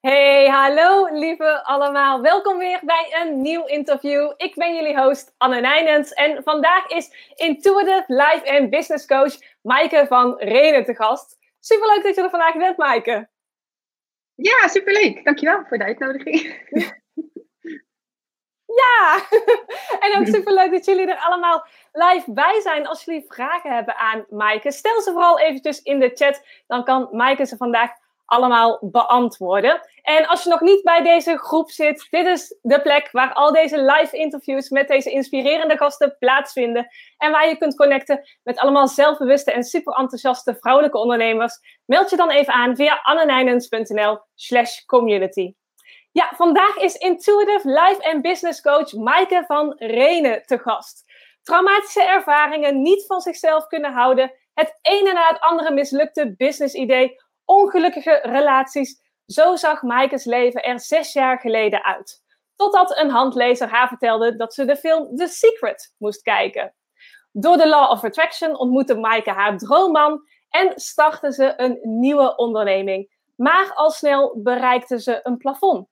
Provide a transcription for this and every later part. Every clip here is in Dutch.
Hey, hallo lieve allemaal. Welkom weer bij een nieuw interview. Ik ben jullie host Anne Nijnens en vandaag is Intuitive Life en Business Coach Maaike van Renen te gast. Superleuk dat je er vandaag bent, Maaike. Ja, superleuk. Dankjewel voor de uitnodiging. Ja, en ook superleuk dat jullie er allemaal live bij zijn. Als jullie vragen hebben aan Maaike, stel ze vooral eventjes in de chat. Dan kan Maaike ze vandaag allemaal beantwoorden. En als je nog niet bij deze groep zit, dit is de plek waar al deze live interviews met deze inspirerende gasten plaatsvinden. En waar je kunt connecten met allemaal zelfbewuste en super enthousiaste vrouwelijke ondernemers. Meld je dan even aan via annenijnens.nl slash community. Ja, vandaag is Intuitive Life and Business Coach Maaike van Renen te gast. Traumatische ervaringen, niet van zichzelf kunnen houden, het ene na het andere mislukte business idee ongelukkige relaties. Zo zag Maaike's leven er zes jaar geleden uit. Totdat een handlezer haar vertelde dat ze de film The Secret moest kijken. Door de Law of Attraction ontmoette Maaike haar droomman en startte ze een nieuwe onderneming. Maar al snel bereikte ze een plafond.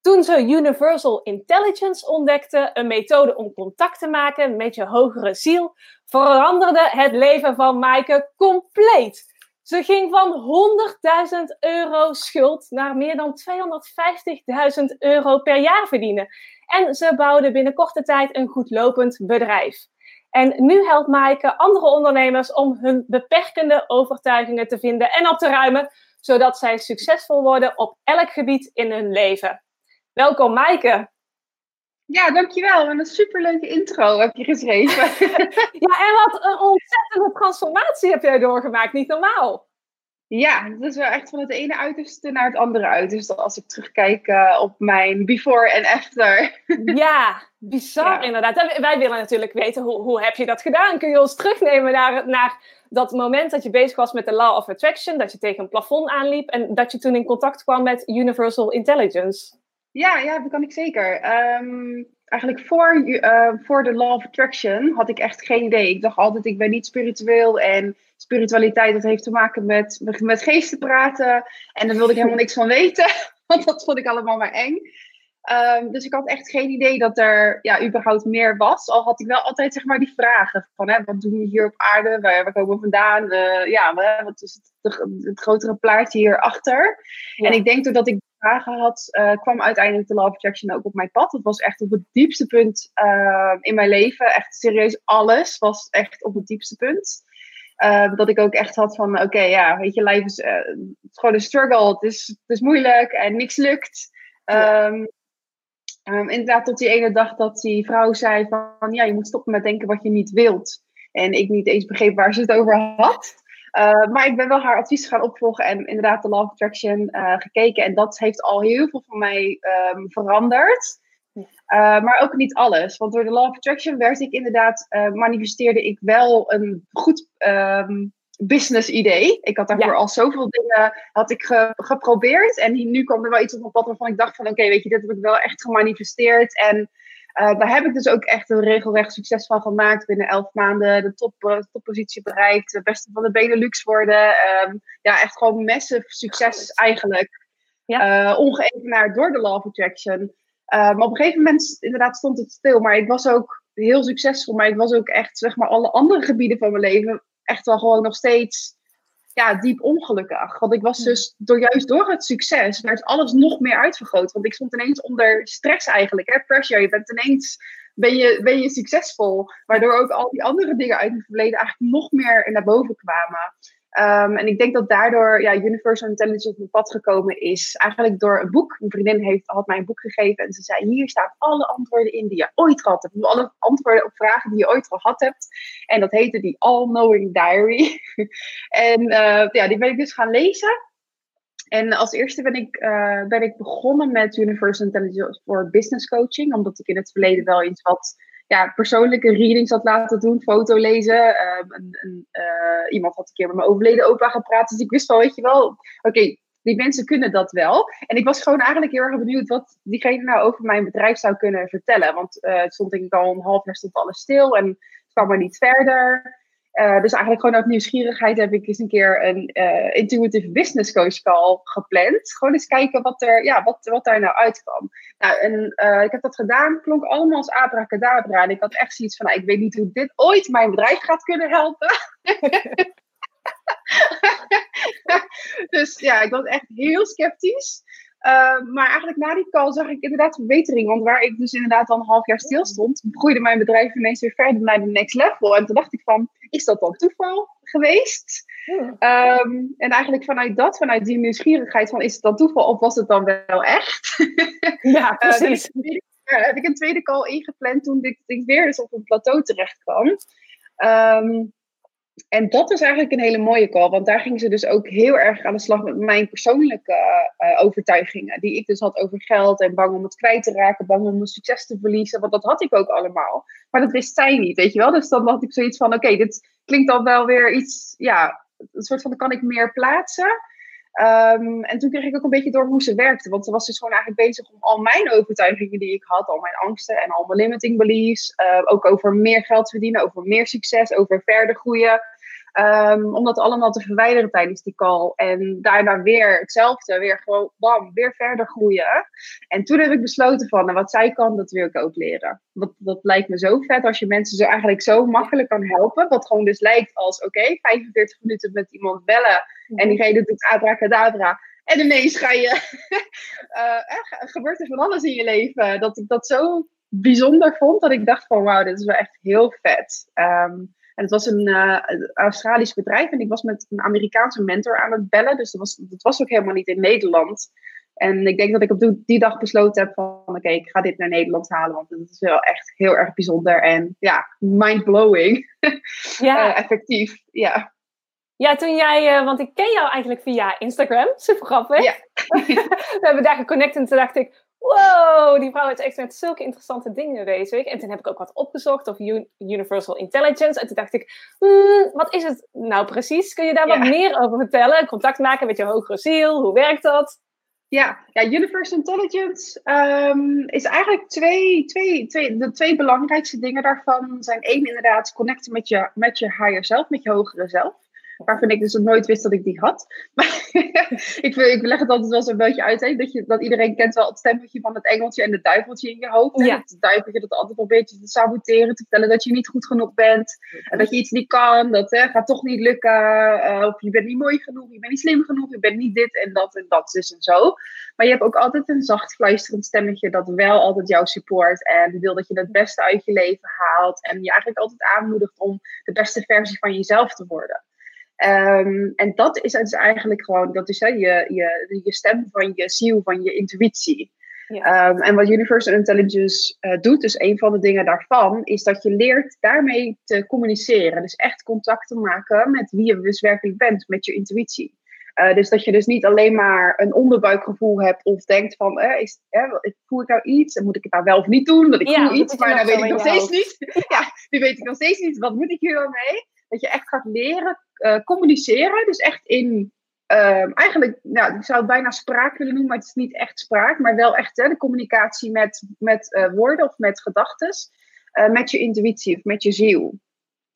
Toen ze Universal Intelligence ontdekte, een methode om contact te maken met je hogere ziel, veranderde het leven van Maaike compleet. Ze ging van 100.000 euro schuld naar meer dan 250.000 euro per jaar verdienen. En ze bouwde binnen korte tijd een goedlopend bedrijf. En nu helpt Maaike andere ondernemers om hun beperkende overtuigingen te vinden en op te ruimen, zodat zij succesvol worden op elk gebied in hun leven. Welkom Maaike. Ja, dankjewel. En een superleuke intro heb je geschreven. ja, en wat een ontzettende transformatie heb jij doorgemaakt. Niet normaal. Ja, het is wel echt van het ene uiterste naar het andere uiterste. Als ik terugkijk uh, op mijn before en after. ja, bizar inderdaad. Wij willen natuurlijk weten, hoe, hoe heb je dat gedaan? Kun je ons terugnemen naar, naar dat moment dat je bezig was met de Law of Attraction? Dat je tegen een plafond aanliep en dat je toen in contact kwam met Universal Intelligence? Ja, ja, dat kan ik zeker. Ehm, eigenlijk voor, uh, voor de Law of Attraction had ik echt geen idee. Ik dacht altijd, ik ben niet spiritueel en spiritualiteit, dat heeft te maken met, met geesten praten. En daar wilde ik helemaal niks van weten, want dat vond ik allemaal maar eng. Ehm, dus ik had echt geen idee dat er ja, überhaupt meer was. Al had ik wel altijd zeg maar die vragen van hè, wat doen we hier op aarde? Waar, waar komen we vandaan? Uh, ja, wat is het, het, grotere plaatje hierachter? Ja. En ik denk doordat ik vragen had, uh, kwam uiteindelijk de Law of Attraction ook op mijn pad. Het was echt op het diepste punt uh, in mijn leven. Echt serieus alles was echt op het diepste punt. Uh, dat ik ook echt had van, oké, ja, weet je, life is, is gewoon een struggle. Het is, het is moeilijk en niks lukt. Ja. Um, um, inderdaad, tot die ene dag dat die vrouw zei van, ja, je moet stoppen met denken wat je niet wilt. En ik niet eens begreep waar ze het over had. Uh, maar ik ben wel haar advies gaan opvolgen en inderdaad de Law of Attraction gekeken. En dat heeft al heel veel van mij um, veranderd. Uh, maar ook niet alles. Want door de Law of Attraction werd ik inderdaad, manifesteerde ik wel een goed um, business idee. Ik had daarvoor ja. al zoveel dingen had ik ge geprobeerd. En nu kwam er wel iets op mijn pad waarvan ik dacht van oké, okay, weet je, dit heb ik wel echt gemanifesteerd. En uh, daar heb ik dus ook echt een regelrecht succes van gemaakt. Binnen elf maanden de top, toppositie bereikt. De beste van de Benelux worden. Um, ja, echt gewoon massive succes eigenlijk. Ja. Uh, ongeëvenaard door de Law of Attraction. Uh, maar op een gegeven moment, inderdaad, stond het stil. Maar ik was ook heel succesvol. Maar ik was ook echt, zeg maar, alle andere gebieden van mijn leven echt wel gewoon nog steeds ja, diep ongelukkig. Want ik was dus, door, juist door het succes, werd alles nog meer uitvergroot. Want ik stond ineens onder stress eigenlijk, hè, pressure. Je bent ineens, ben je, ben je succesvol. Waardoor ook al die andere dingen uit het verleden eigenlijk nog meer naar boven kwamen. Um, en ik denk dat daardoor ja, Universal Intelligence op mijn pad gekomen is. Eigenlijk door een boek. Mijn vriendin heeft, had mij een boek gegeven. En ze zei: Hier staan alle antwoorden in die je ooit gehad hebt. Alle antwoorden op vragen die je ooit gehad hebt. En dat heette die All-Knowing Diary. en uh, ja, die ben ik dus gaan lezen. En als eerste ben ik, uh, ben ik begonnen met Universal Intelligence voor Business Coaching. Omdat ik in het verleden wel iets wat ja, persoonlijke readings had laten doen, foto lezen. Um, iemand had een keer met mijn overleden opa gepraat. Dus ik wist wel, weet je wel, oké, die mensen kunnen dat wel. En ik was gewoon eigenlijk heel erg benieuwd wat diegene nou over mijn bedrijf zou kunnen vertellen. Want uh, het stond denk ik al een half jaar stond alles stil en het kwam maar niet verder. Uh, dus eigenlijk gewoon uit nieuwsgierigheid heb ik eens een keer een uh, intuitive business coach call gepland. Gewoon eens kijken wat, er, ja, wat, wat daar nou uitkwam. Nou, en uh, ik heb dat gedaan, klonk allemaal als abracadabra. En ik had echt zoiets van, nou, ik weet niet hoe dit ooit mijn bedrijf gaat kunnen helpen. dus ja, ik was echt heel sceptisch. Uh, maar eigenlijk na die call zag ik inderdaad verbetering. Want waar ik dus inderdaad al een half jaar stil stond, groeide mijn bedrijf ineens weer verder naar de next level. En toen dacht ik van, is dat dan toeval geweest? Ja. Um, en eigenlijk vanuit dat, vanuit die nieuwsgierigheid van, is het dan toeval of was het dan wel echt? ja, precies. Uh, heb ik een tweede call ingepland toen ik, ik weer eens op een plateau terecht kwam. Um, en dat is eigenlijk een hele mooie call, want daar gingen ze dus ook heel erg aan de slag met mijn persoonlijke uh, overtuigingen. Die ik dus had over geld en bang om het kwijt te raken, bang om mijn succes te verliezen. Want dat had ik ook allemaal. Maar dat wist zij niet, weet je wel. Dus dan had ik zoiets van: oké, dit klinkt dan wel weer iets, ja, een soort van: dan kan ik meer plaatsen. Um, en toen kreeg ik ook een beetje door hoe ze werkte. Want ze was dus gewoon eigenlijk bezig om al mijn overtuigingen die ik had, al mijn angsten en al mijn limiting beliefs, uh, ook over meer geld verdienen, over meer succes, over verder groeien. Um, om dat allemaal te verwijderen tijdens die call. En daarna weer hetzelfde, weer gewoon bam, weer verder groeien. En toen heb ik besloten van, nou, wat zij kan, dat wil ik ook leren. Dat, dat lijkt me zo vet als je mensen zo eigenlijk zo makkelijk kan helpen. Wat gewoon dus lijkt als, oké, okay, 45 minuten met iemand bellen. En diegene doet abracadabra. En ineens ga je, uh, gebeurt er van alles in je leven. Dat ik dat zo bijzonder vond, dat ik dacht van, wauw, dit is wel echt heel vet. Um, en het was een uh, Australisch bedrijf en ik was met een Amerikaanse mentor aan het bellen. Dus dat was, dat was ook helemaal niet in Nederland. En ik denk dat ik op die dag besloten heb van oké, ik ga dit naar Nederland halen. Want het is wel echt heel erg bijzonder en ja, mind-blowing. Ja. uh, effectief, ja. Ja, toen jij, uh, want ik ken jou eigenlijk via Instagram, super grappig. Ja. We hebben daar geconnect en toen dacht ik, wow, die vrouw is echt met zulke interessante dingen bezig. En toen heb ik ook wat opgezocht over Universal Intelligence. En toen dacht ik, hmm, wat is het nou precies? Kun je daar wat meer over vertellen? Contact maken met je hogere ziel, hoe werkt dat? Ja, ja Universal Intelligence um, is eigenlijk twee, twee, twee, de twee belangrijkste dingen daarvan zijn één inderdaad connecten met je, met je higher self, met je hogere zelf. Waarvan ik dus nog nooit wist dat ik die had. Maar ik, ik leg het altijd wel zo'n beetje uit. Hè? Dat, je, dat iedereen kent wel het stemmetje van het engeltje en het duiveltje in je hoofd. Ja. Het duiveltje dat altijd een beetje te saboteren. Te vertellen dat je niet goed genoeg bent. En dat je iets niet kan. Dat hè, gaat toch niet lukken. Uh, of je bent niet mooi genoeg. Je bent niet slim genoeg. Je bent niet dit en dat en dat dus en zo. Maar je hebt ook altijd een zacht fluisterend stemmetje. Dat wel altijd jou support. En wil dat je het beste uit je leven haalt. En je eigenlijk altijd aanmoedigt om de beste versie van jezelf te worden. Um, en dat is dus eigenlijk gewoon, dat is hè, je, je, je stem van je ziel, van je intuïtie. Ja. Um, en wat Universal Intelligence uh, doet, dus een van de dingen daarvan, is dat je leert daarmee te communiceren. Dus echt contact te maken met wie je dus werkelijk bent, met je intuïtie. Uh, dus dat je dus niet alleen maar een onderbuikgevoel hebt of denkt van, eh, is, eh, voel ik nou iets en moet ik het nou wel of niet doen? Want ik ja, voel iets, maar nou weet ik nog steeds niet. ja, nu weet ik nog steeds niet, wat moet ik hier dan mee? Dat je echt gaat leren uh, communiceren. Dus echt in, uh, eigenlijk, nou, ik zou het bijna spraak willen noemen, maar het is niet echt spraak, maar wel echt hè, de communicatie met, met uh, woorden of met gedachten, uh, met je intuïtie of met je ziel.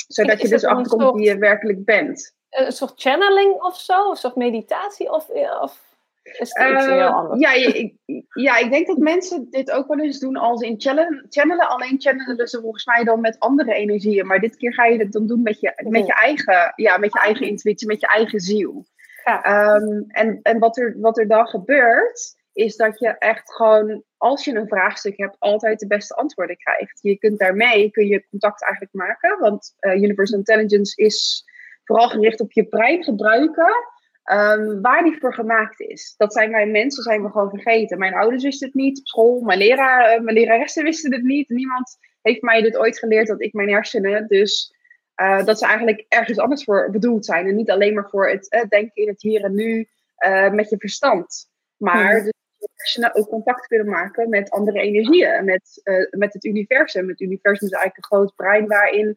Zodat je dus achterkomt wie je werkelijk bent. Een soort channeling of zo? Een soort meditatie? Of, of is het iets heel anders? Ja, ik, ja, ik denk dat mensen dit ook wel eens doen als in channelen. channelen. Alleen channelen ze volgens mij dan met andere energieën. Maar dit keer ga je het dan doen met je, met je, eigen, ja, met je eigen intuïtie, met je eigen ziel. Ja. Um, en en wat, er, wat er dan gebeurt, is dat je echt gewoon, als je een vraagstuk hebt, altijd de beste antwoorden krijgt. Je kunt daarmee kun je contact eigenlijk maken. Want uh, Universal Intelligence is vooral gericht op je brein gebruiken Um, waar die voor gemaakt is. Dat zijn wij mensen, zijn we gewoon vergeten. Mijn ouders wisten het niet op school, mijn, leraar, uh, mijn leraressen wisten het niet. Niemand heeft mij dit ooit geleerd dat ik mijn hersenen, dus uh, dat ze eigenlijk ergens anders voor bedoeld zijn. En niet alleen maar voor het uh, denken in het hier en nu met je verstand. Maar hmm. dus je hersenen ook contact kunnen maken met andere energieën, met, met het universum. Het universum is eigenlijk een groot brein waarin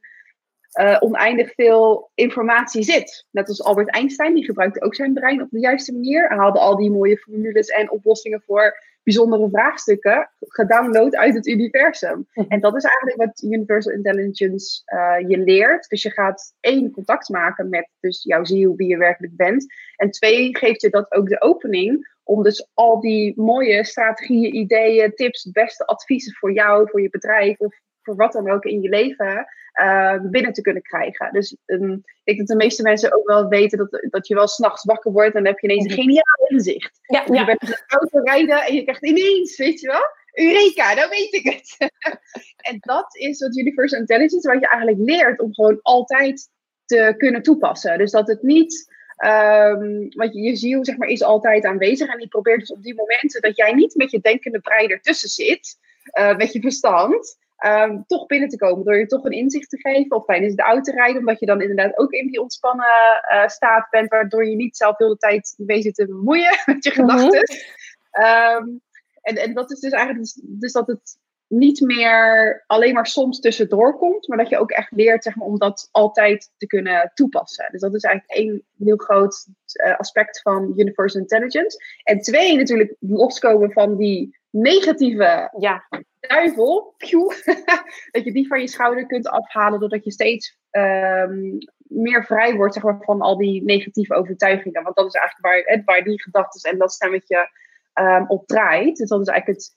uh, oneindig veel informatie zit. Net als Albert Einstein, die gebruikte ook zijn brein op de juiste manier. Hij haalde al die mooie formules en oplossingen voor bijzondere vraagstukken gedownload uit het universum. En dat is eigenlijk wat Universal Intelligence uh, je leert. Dus je gaat één, contact maken met dus jouw ziel, wie je werkelijk bent. En twee, geeft je dat ook de opening om dus al die mooie strategieën, ideeën, tips, beste adviezen voor jou, voor je bedrijf of voor wat dan ook in je leven uh, binnen te kunnen krijgen. Dus um, ik denk dat de meeste mensen ook wel weten dat, dat je wel s'nachts wakker wordt en dan heb je ineens een geniaal inzicht. Ja, ja. Je bent in de auto rijden en je krijgt ineens, weet je wel, Eureka, nou weet ik het. en dat is wat Universal Intelligence, wat je eigenlijk leert om gewoon altijd te kunnen toepassen. Dus dat het niet Um, want je, je ziel zeg maar, is altijd aanwezig en die probeert dus op die momenten dat jij niet met je denkende brein ertussen zit, uh, met je verstand, um, toch binnen te komen. Door je toch een inzicht te geven of tijdens de auto rijden, omdat je dan inderdaad ook in die ontspannen uh, staat bent, waardoor je niet zelf heel de tijd bezig te bemoeien met je gedachten. Mm -hmm. um, en, en dat is dus eigenlijk dus, dus dat het niet meer alleen maar soms tussendoor komt, maar dat je ook echt leert zeg maar, om dat altijd te kunnen toepassen. Dus dat is eigenlijk één heel groot uh, aspect van Universal Intelligence. En twee, natuurlijk loskomen van die negatieve ja. duivel, dat je die van je schouder kunt afhalen, doordat je steeds um, meer vrij wordt zeg maar, van al die negatieve overtuigingen. Want dat is eigenlijk waar, waar die gedachten en dat stemmetje um, op draait. Dus dat is eigenlijk het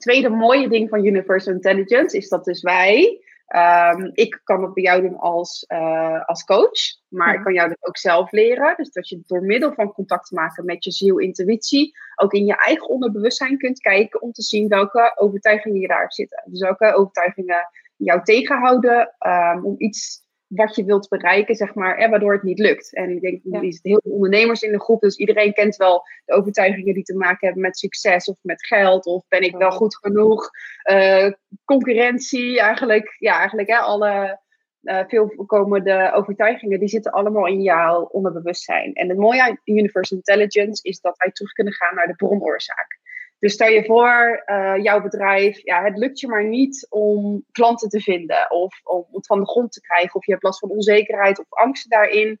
tweede mooie ding van Universal Intelligence is dat dus wij, um, ik kan het bij jou doen als, uh, als coach, maar ik kan jou dat ook zelf leren. Dus dat je door middel van contact maken met je ziel, intuïtie, ook in je eigen onderbewustzijn kunt kijken om te zien welke overtuigingen je daarop zitten. Dus welke overtuigingen jou tegenhouden um, om iets wat je wilt bereiken, zeg maar, en waardoor het niet lukt. En ik denk, er zitten heel veel ondernemers in de groep, dus iedereen kent wel de overtuigingen die te maken hebben met succes of met geld, of ben ik wel goed genoeg, uh, concurrentie, eigenlijk, ja, eigenlijk hè, alle uh, veel voorkomende overtuigingen, die zitten allemaal in jouw onderbewustzijn. En het mooie aan Universal Intelligence is dat wij terug kunnen gaan naar de bronoorzaak. Dus stel je voor, uh, jouw bedrijf, ja, het lukt je maar niet om klanten te vinden of om het van de grond te krijgen. Of je hebt last van onzekerheid of angst daarin.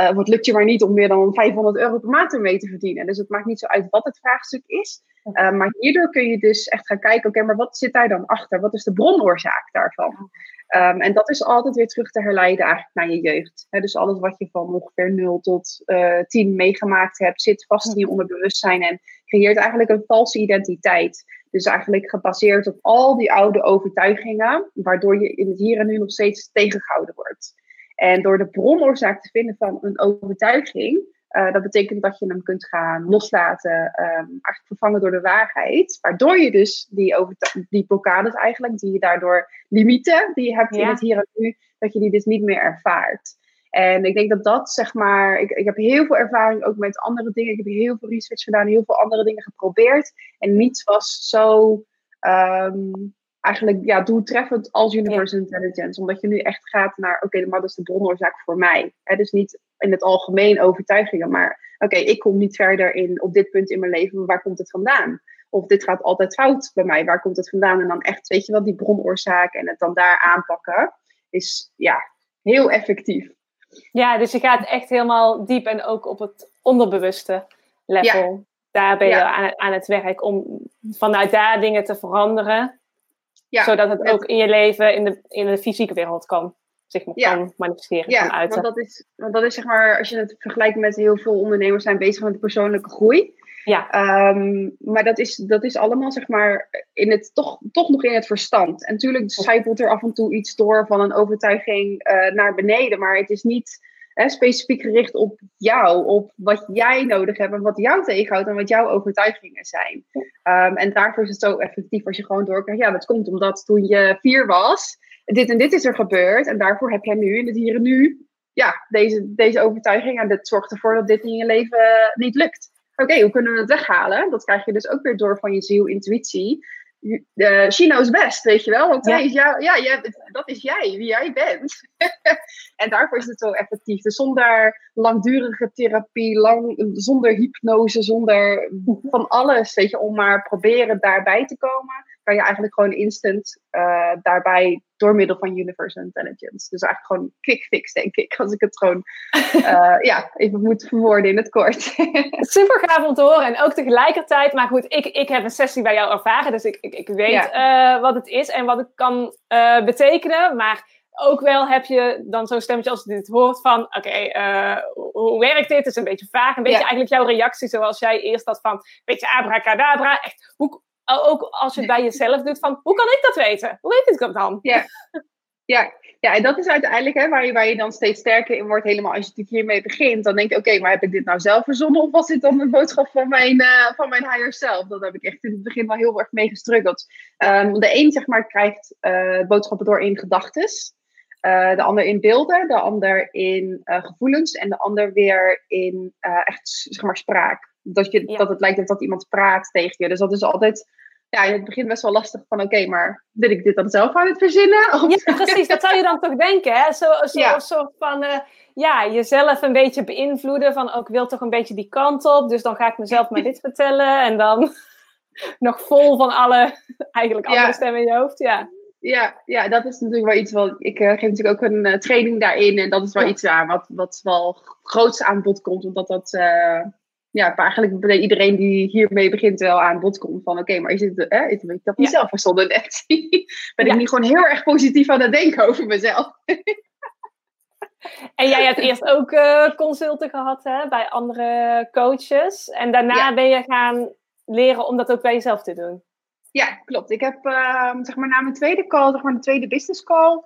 Uh, of het lukt je maar niet om meer dan 500 euro per maand ermee te verdienen. Dus het maakt niet zo uit wat het vraagstuk is. Uh, maar hierdoor kun je dus echt gaan kijken, oké, okay, maar wat zit daar dan achter? Wat is de bronoorzaak daarvan? Um, en dat is altijd weer terug te herleiden eigenlijk naar je jeugd. He, dus alles wat je van ongeveer 0 tot uh, 10 meegemaakt hebt, zit vast in je onderbewustzijn en creëert eigenlijk een valse identiteit. Dus eigenlijk gebaseerd op al die oude overtuigingen, waardoor je in het hier en nu nog steeds tegengehouden wordt. En door de bronoorzaak te vinden van een overtuiging, uh, dat betekent dat je hem kunt gaan loslaten, um, eigenlijk vervangen door de waarheid. Waardoor je dus die, die blokkades eigenlijk, die je daardoor limieten, die je hebt ja. in het hier en nu, dat je die dus niet meer ervaart. En ik denk dat dat, zeg maar, ik, ik heb heel veel ervaring ook met andere dingen. Ik heb heel veel research gedaan, heel veel andere dingen geprobeerd. En niets was zo um, eigenlijk ja, doeltreffend als Universal. Intelligence. Omdat je nu echt gaat naar, oké, okay, maar dat is de bronoorzaak voor mij. Hè? Dus niet in het algemeen overtuigingen, maar oké, okay, ik kom niet verder in, op dit punt in mijn leven, maar waar komt het vandaan? Of dit gaat altijd fout bij mij, waar komt het vandaan? En dan echt, weet je wel, die bronoorzaak en het dan daar aanpakken, is ja, heel effectief. Ja, dus je gaat echt helemaal diep en ook op het onderbewuste level. Ja. Daar ben je ja. aan, aan het werk om vanuit daar dingen te veranderen. Ja, zodat het ook in je leven, in de, in de fysieke wereld kan, zich ja. kan manifesteren, ja, kan uiten. Want dat, is, want dat is zeg maar, als je het vergelijkt met heel veel ondernemers zijn bezig met persoonlijke groei. Ja. Um, maar dat is, dat is allemaal zeg maar in het, toch, toch nog in het verstand. En natuurlijk zijpelt er af en toe iets door van een overtuiging uh, naar beneden. Maar het is niet hè, specifiek gericht op jou, op wat jij nodig hebt en wat jou tegenhoudt en wat jouw overtuigingen zijn. Um, en daarvoor is het zo effectief als je gewoon doorkrijgt. Ja, dat komt omdat toen je vier was, dit en dit is er gebeurd. En daarvoor heb jij nu in het hier en nu ja, deze, deze overtuiging. En dat zorgt ervoor dat dit in je leven niet lukt. Oké, okay, hoe kunnen we het weghalen? Dat krijg je dus ook weer door van je ziel, intuïtie. Uh, she knows best, weet je wel? Want ja. Is jou, ja, dat is jij, wie jij bent. en daarvoor is het zo effectief. Dus zonder langdurige therapie, lang, zonder hypnose, zonder van alles, weet je, om maar proberen daarbij te komen, kan je eigenlijk gewoon instant uh, daarbij door middel van Universal Intelligence. Dus eigenlijk gewoon quick fix, denk ik. Als ik het gewoon uh, ja, even moet verwoorden in het kort. Super gaaf om te horen. En ook tegelijkertijd, maar goed, ik, ik heb een sessie bij jou ervaren. Dus ik, ik, ik weet uh, wat het is en wat het kan uh, betekenen. Maar ook wel heb je dan zo'n stemmetje als je dit hoort van... Oké, okay, hoe werkt dit? Het is een beetje vaag. Een beetje eigenlijk jouw reactie zoals jij eerst had van... Beetje abracadabra. Echt, hoe, ook als je het bij jezelf doet, van hoe kan ik dat weten? Hoe weet ik dat dan? Ja, ja. ja en dat is uiteindelijk hè, waar, je, waar je dan steeds sterker in wordt, helemaal als je hiermee begint. Dan denk je, oké, maar heb ik dit nou zelf verzonnen of was dit dan een boodschap van mijn, uh, van mijn higher self? Dat heb ik echt in het begin wel heel erg mee gestruggeld. Um, de een, zeg maar, krijgt uh, boodschappen door in gedachten. Uh, de ander in beelden, de ander in gevoelens en de ander weer in echt, zeg maar, spraak. Dat, je, dat het lijkt dat iemand praat tegen je. Dus dat is altijd ja, in het begin best wel lastig van oké, maar wil ik dit dan zelf aan het verzinnen? Of... Ja, precies. Dat zou je dan toch denken, hè? Zo, zo ja. soort van, uh, ja, jezelf een beetje beïnvloeden van ook oh, wil toch een beetje die kant op, dus dan ga ik mezelf maar dit vertellen en dan nog vol van alle, eigenlijk andere stemmen in je hoofd, ja. Ja, ja, dat is natuurlijk wel iets wat. Ik uh, geef natuurlijk ook een uh, training daarin. En dat is wel iets aan wat, wat wel groots aan bod komt. Omdat dat ja, eigenlijk bij iedereen die hiermee begint wel aan bod komt van oké, maar is het, hè, is het dat niet ja. zelf verzonnen net? ben ik niet gewoon heel erg positief aan het denken over mezelf? en jij hebt eerst ook uh, consulten gehad hè, bij andere coaches. En daarna ben je gaan leren om dat ook bij jezelf te doen. Ja, klopt. Ik heb uh, zeg maar na mijn tweede call, zeg maar de tweede business call,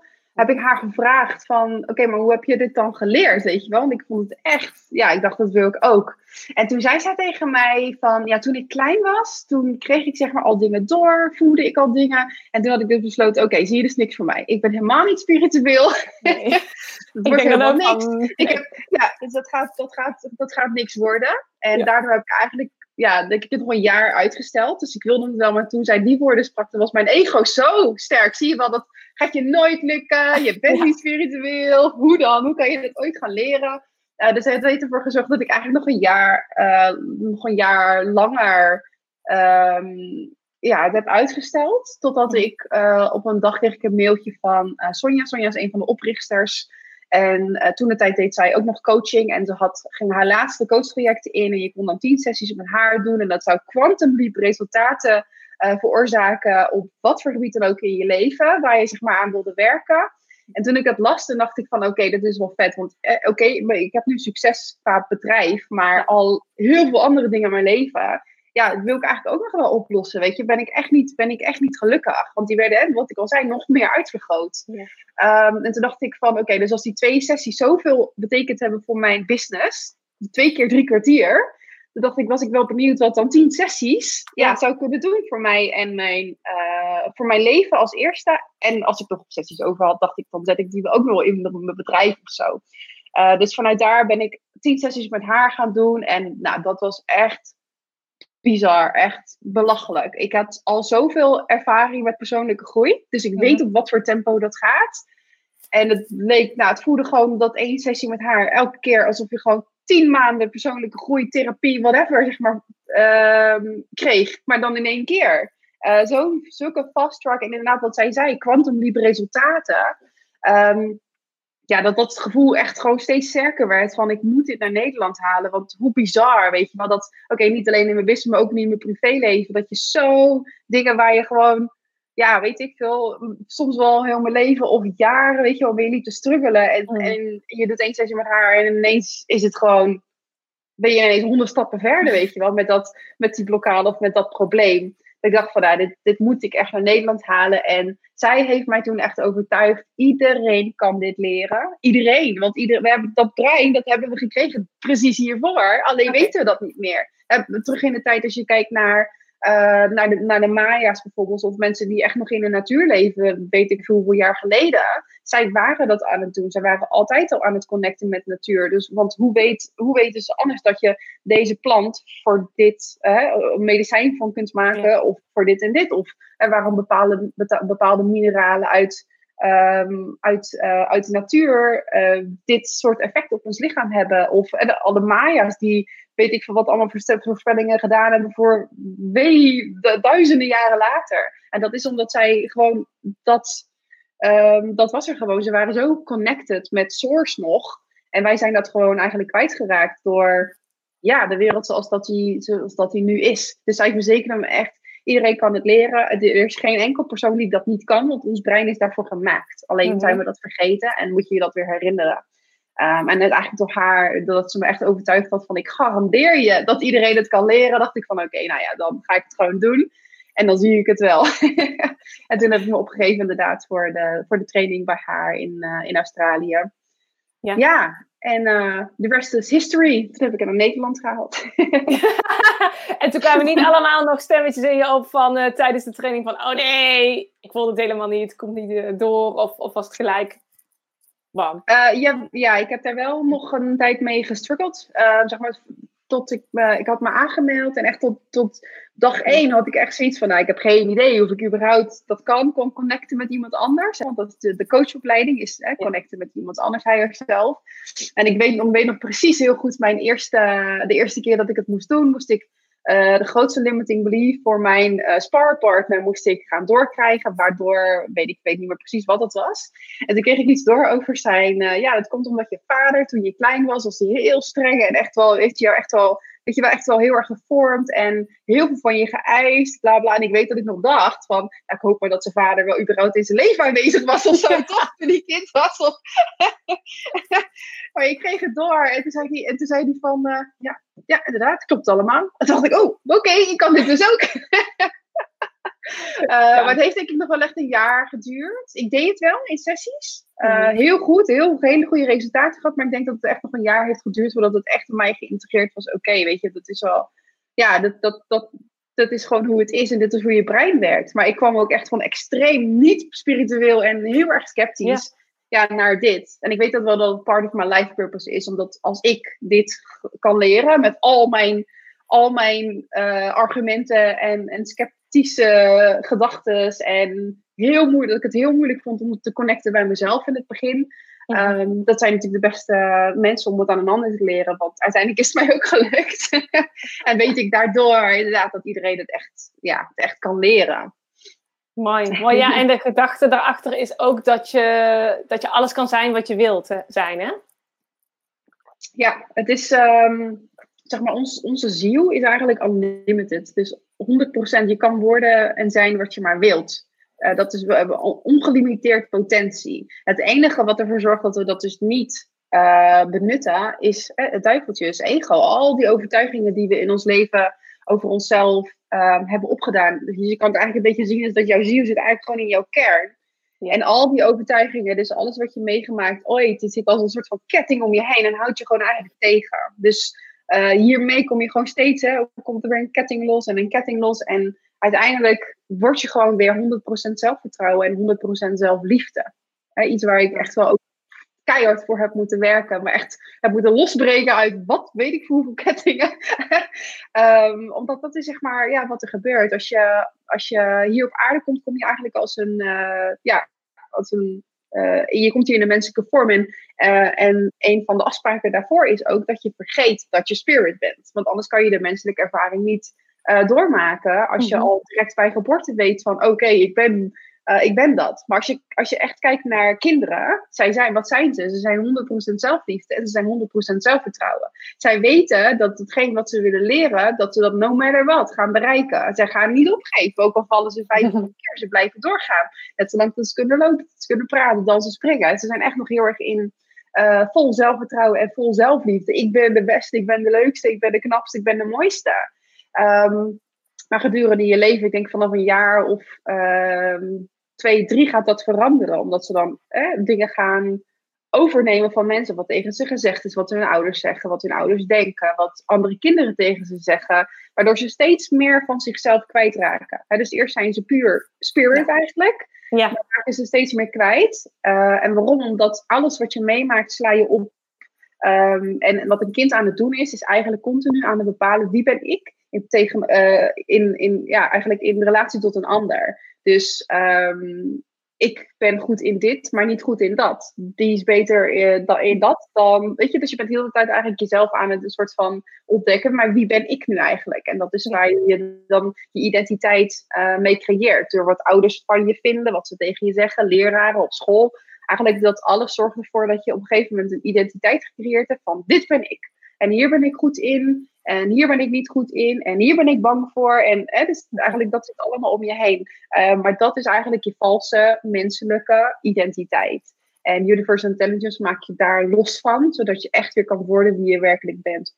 heb ik haar gevraagd van, oké, maar hoe heb je dit dan geleerd, weet je wel? Want ik vond het echt, ja, ik dacht, dat wil ik ook. En toen zei zij tegen mij van, ja, toen ik klein was, toen kreeg ik zeg maar al dingen door, voelde ik al dingen. En toen had ik dus besloten, oké, zie je, dus niks voor mij. Ik ben helemaal niet spiritueel. Nee. dat wordt helemaal niks. Ik heb, ja, dus dat gaat, dat, gaat, dat gaat niks worden. En daardoor heb ik eigenlijk ja, ik heb het nog een jaar uitgesteld. Dus ik wilde het wel, maar toen zij die woorden sprak, dan was mijn ego zo sterk. Zie je wel, dat gaat je nooit lukken. Je bent niet spiritueel. Hoe dan? Hoe kan je dit ooit gaan leren? Uh, dus het heeft ervoor gezorgd dat ik eigenlijk nog een jaar, uh, nog een jaar langer um, ja, het heb uitgesteld. Totdat ik uh, op een dag kreeg ik een mailtje van Sonja. Sonja is een van de oprichters en uh, toen de tijd deed zij ook nog coaching. En ze had, ging haar laatste coachtrajecten in. En je kon dan tien sessies met haar doen. En dat zou quantum leap resultaten uh, veroorzaken op wat voor gebied dan ook in je leven. Waar je zeg maar aan wilde werken. En toen ik dat las, dacht ik van oké, dat is wel vet. Want eh, oké, okay, ik heb nu succes qua bedrijf. Maar al heel veel andere dingen in mijn leven ja, dat wil ik eigenlijk ook nog wel oplossen. Weet je, ben ik echt niet, ben ik echt niet gelukkig. Want die werden, wat ik al zei, nog meer uitvergroot. Ja. Um, en toen dacht ik van, oké, dus als die twee sessies zoveel betekend hebben voor mijn business, twee keer drie kwartier, toen dacht ik, was ik wel benieuwd wat dan tien sessies ja. zou kunnen doen voor mij en mijn, uh, voor mijn leven als eerste. En als ik nog sessies over had, dacht ik, dan zet ik die ook wel in mijn bedrijf of zo. Uh, dus vanuit daar ben ik tien sessies met haar gaan doen. En nou, dat was echt bizar, echt belachelijk. Ik had al zoveel ervaring met persoonlijke groei, dus ik weet op wat voor tempo dat gaat. En het leek, nou, het voelde gewoon dat één sessie met haar elke keer alsof je gewoon tien maanden persoonlijke groei, therapie, whatever, zeg maar, uh, kreeg, maar dan in één keer. Uh, zo, zulke fast track en inderdaad wat zij zei, quantum leap resultaten. Um, ja, dat dat gevoel echt gewoon steeds sterker werd van ik moet dit naar Nederland halen. Want hoe bizar, weet je wel, dat, oké, niet alleen in mijn business, maar ook niet in mijn privéleven. Dat je zo dingen waar je gewoon, ja, weet ik veel, soms wel heel mijn leven of jaren, weet je wel, je niet te struggelen. En, mm. en je doet één sessie met haar en ineens is het gewoon, ben je ineens honderd stappen verder, weet je wel, met, dat, met die blokkade of met dat probleem ik dacht van, nou, dit, dit moet ik echt naar Nederland halen. En zij heeft mij toen echt overtuigd, iedereen kan dit leren. Iedereen, want ieder, we hebben dat brein, dat hebben we gekregen precies hiervoor. Alleen weten we dat niet meer. Terug in de tijd, als je kijkt naar uh, naar, de, naar de Maya's bijvoorbeeld, of mensen die echt nog in de natuur leven, weet ik veel hoeveel jaar geleden. Zij waren dat aan het doen. Zij waren altijd al aan het connecten met natuur. Dus, want hoe, weet, hoe weten ze anders dat je deze plant voor dit uh, medicijn van kunt maken, of voor dit en dit? Of uh, waarom bepaalde, bepaalde mineralen uit Um, uit, uh, uit de natuur uh, dit soort effecten op ons lichaam hebben. Of uh, de, alle Maya's die weet ik van wat allemaal voorspellingen gedaan hebben voor wee, duizenden jaren later. En dat is omdat zij gewoon dat ehm, dat was er gewoon. Ze waren zo connected met Source nog. En wij zijn dat gewoon eigenlijk kwijtgeraakt door ja, de wereld zoals dat, die, zoals dat die nu is. Dus ik verzeker me echt, iedereen kan het leren. Er is geen enkel persoon die dat niet kan, want ons brein is daarvoor gemaakt. Alleen mhm. zijn we dat vergeten en moet je je dat weer herinneren. Um, en eigenlijk door haar, dat ze me echt overtuigd had van ik garandeer je dat iedereen het kan leren, dacht ik van oké, nou ja, dan ga ik het gewoon doen. En dan zie ik het wel. en toen heb ik me opgegeven inderdaad voor de, voor de training bij haar in, uh, in Australië. Ja. ja, en uh, de rest is history. Toen heb ik het naar Nederland gehaald. en toen kwamen niet allemaal nog stemmetjes in je op van uh, tijdens de training van... Oh nee, ik voelde het helemaal niet, het komt niet door. Of, of was het gelijk Uh, ja, ja, ik heb daar wel nog een tijd mee gestruggeld. Uh, zeg maar, tot ik, ik had me aangemeld en echt tot, tot dag één had ik echt zoiets van, nou, ik heb geen idee of ik überhaupt dat kan, kon connecten met iemand anders. Want dat de, de coachopleiding is hè, connecten met iemand anders, hij zelf. En ik weet, ik weet nog precies heel goed, mijn eerste, de eerste keer dat ik het moest doen, moest ik uh, de grootste limiting belief voor mijn uh, sparpartner moest ik gaan doorkrijgen, waardoor, weet ik weet niet meer precies wat dat was. En toen kreeg ik iets door over zijn, uh, ja, dat komt omdat je vader, toen je klein was, was hij heel streng en echt wel, heeft hij jou echt wel weet je wel, echt wel heel erg gevormd en heel veel van je geëist, bla bla. En ik weet dat ik nog dacht van, ja, ik hoop maar dat zijn vader wel überhaupt in zijn leven aanwezig was of zo, toch? Toen die kind was. Of... maar ik kreeg het door en toen zei hij, en toen zei hij van, uh, ja, ja, inderdaad, klopt allemaal. En toen dacht ik, oh, oké, ik kan dit dus ook. Uh, Maar het heeft denk ik nog wel echt een jaar geduurd. Ik deed het wel in sessies. Uh, heel goed, heel, hele goede resultaten gehad. Maar ik denk dat het echt nog een jaar heeft geduurd voordat het echt in mij geïntegreerd was. Oké, weet je, dat is wel. Ja, dat, dat, dat, dat is gewoon hoe het is en dit is hoe je brein werkt. Maar ik kwam ook echt van extreem niet spiritueel en heel erg sceptisch. Ja. naar dit. En ik weet dat wel dat het part of my life purpose is, omdat als ik dit kan leren met al mijn, al mijn uh, argumenten en, en sceptische gedachten en heel moeilijk, dat ik het heel moeilijk vond om te connecten bij mezelf in het begin. Ehm, dat zijn natuurlijk de beste mensen om het aan een ander te leren, want uiteindelijk is het mij ook gelukt. en weet ik daardoor inderdaad dat iedereen het echt, ja, het echt kan leren. Mooi. Mooi. Ja, en de gedachte daarachter is ook dat je, dat je alles kan zijn wat je wilt zijn, hè? Ja, het is, ehm, zeg maar, ons, onze ziel is eigenlijk unlimited. Dus 100%, je kan worden en zijn wat je maar wilt. Uh, dat is, we hebben ongelimiteerd potentie. Het enige wat ervoor zorgt dat we dat dus niet uh, benutten, is uh, het duiveltje, is ego. Al die overtuigingen die we in ons leven over onszelf ehm, hebben opgedaan. Dus je kan het eigenlijk een beetje zien als dat jouw ziel zit eigenlijk gewoon in jouw kern. En al die overtuigingen, dus alles wat je meegemaakt ooit, het zit als een soort van ketting om je heen en houdt je gewoon eigenlijk tegen. Dus hiermee kom je gewoon steeds, hè, komt er weer een ketting los en een ketting los. En uiteindelijk word je gewoon weer 100% zelfvertrouwen en 100% zelfliefde. He, iets waar ik echt wel ook keihard voor heb moeten werken, maar echt heb moeten losbreken uit wat weet ik hoeveel kettingen. um, omdat dat is zeg maar ja, wat er gebeurt. Als je, als je hier op aarde komt, kom je eigenlijk als een, uh, ja, als een uh, je komt hier in de menselijke vorm in. Uh, en een van de afspraken daarvoor is ook dat je vergeet dat je spirit bent. Want anders kan je de menselijke ervaring niet uh, doormaken. Als je mhm. al direct bij geboorte weet van oké, ik, ben, uh, ik ben dat. Maar als je, als je echt kijkt naar kinderen, zij zijn, wat zijn ze? Ze zijn 100% zelfliefde en ze zijn 100% zelfvertrouwen. Zij weten dat hetgeen wat ze willen leren, dat ze dat no matter what gaan bereiken. Zij gaan niet opgeven, ook al vallen ze vijf keer, ze blijven doorgaan. Net zolang dat ze kunnen lopen, ze kunnen praten, dansen, springen. Ze zijn echt nog heel erg in uh, vol zelfvertrouwen en vol zelfliefde. Ik ben de beste, ik ben de leukste, ik ben de knapste, ik ben de mooiste. Um, maar gedurende je leven, ik denk vanaf een jaar of um, twee, drie gaat dat veranderen. Omdat ze dan eh, dingen gaan overnemen van mensen. Wat tegen ze gezegd is, wat hun ouders zeggen, wat hun ouders denken, wat andere kinderen tegen ze zeggen. Waardoor ze steeds meer van zichzelf kwijtraken. He, dus eerst zijn ze puur spirit eigenlijk. Ja. Dan raken ze steeds meer kwijt. Uh, en waarom? Omdat alles wat je meemaakt, sla je op. Um, en wat een kind aan het doen is, is eigenlijk continu aan het bepalen wie ben ik in, tegen, uh, in, in, ja, eigenlijk in relatie tot een ander. Dus um, ik ben goed in dit, maar niet goed in dat. Die is beter uh, in dat dan. Weet je, dus je bent de hele tijd eigenlijk jezelf aan het een soort van ontdekken. Maar wie ben ik nu eigenlijk? En dat is waar je dan je identiteit uh, mee creëert. Door wat ouders van je vinden, wat ze tegen je zeggen, leraren op school. Eigenlijk dat alles zorgt ervoor dat je op een gegeven moment een identiteit gecreëerd hebt van dit ben ik. En hier ben ik goed in. En hier ben ik niet goed in. En hier ben ik bang voor. En hè, dus eigenlijk dat zit allemaal om je heen. Uh, maar dat is eigenlijk je valse menselijke identiteit. En Universal Intelligence maak je daar los van, zodat je echt weer kan worden wie je werkelijk bent.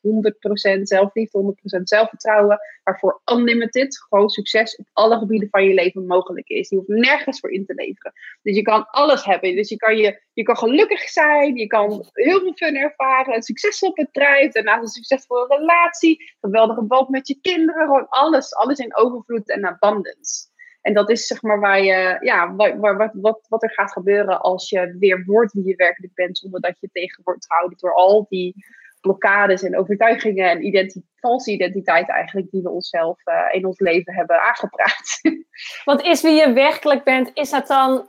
100% zelfliefde, 100% zelfvertrouwen, waarvoor unlimited gewoon succes op alle gebieden van je leven mogelijk is. Je hoeft nergens voor in te leveren. Dus je kan alles hebben. Dus je kan, je, je kan gelukkig zijn, je kan heel veel fun ervaren, een succesvol bedrijf, daarnaast een succesvolle relatie, geweldige band met je kinderen, gewoon alles. Alles in overvloed en abundance. En dat is zeg maar waar je, ja, waar, wat, wat, wat er gaat gebeuren als je weer wordt wie je werkelijk bent, zonder dat je tegen wordt gehouden door al die blokkades en overtuigingen en identiteit, valse identiteit eigenlijk die we onszelf uh, in ons leven hebben aangepraat. Want is wie je werkelijk bent, is dat dan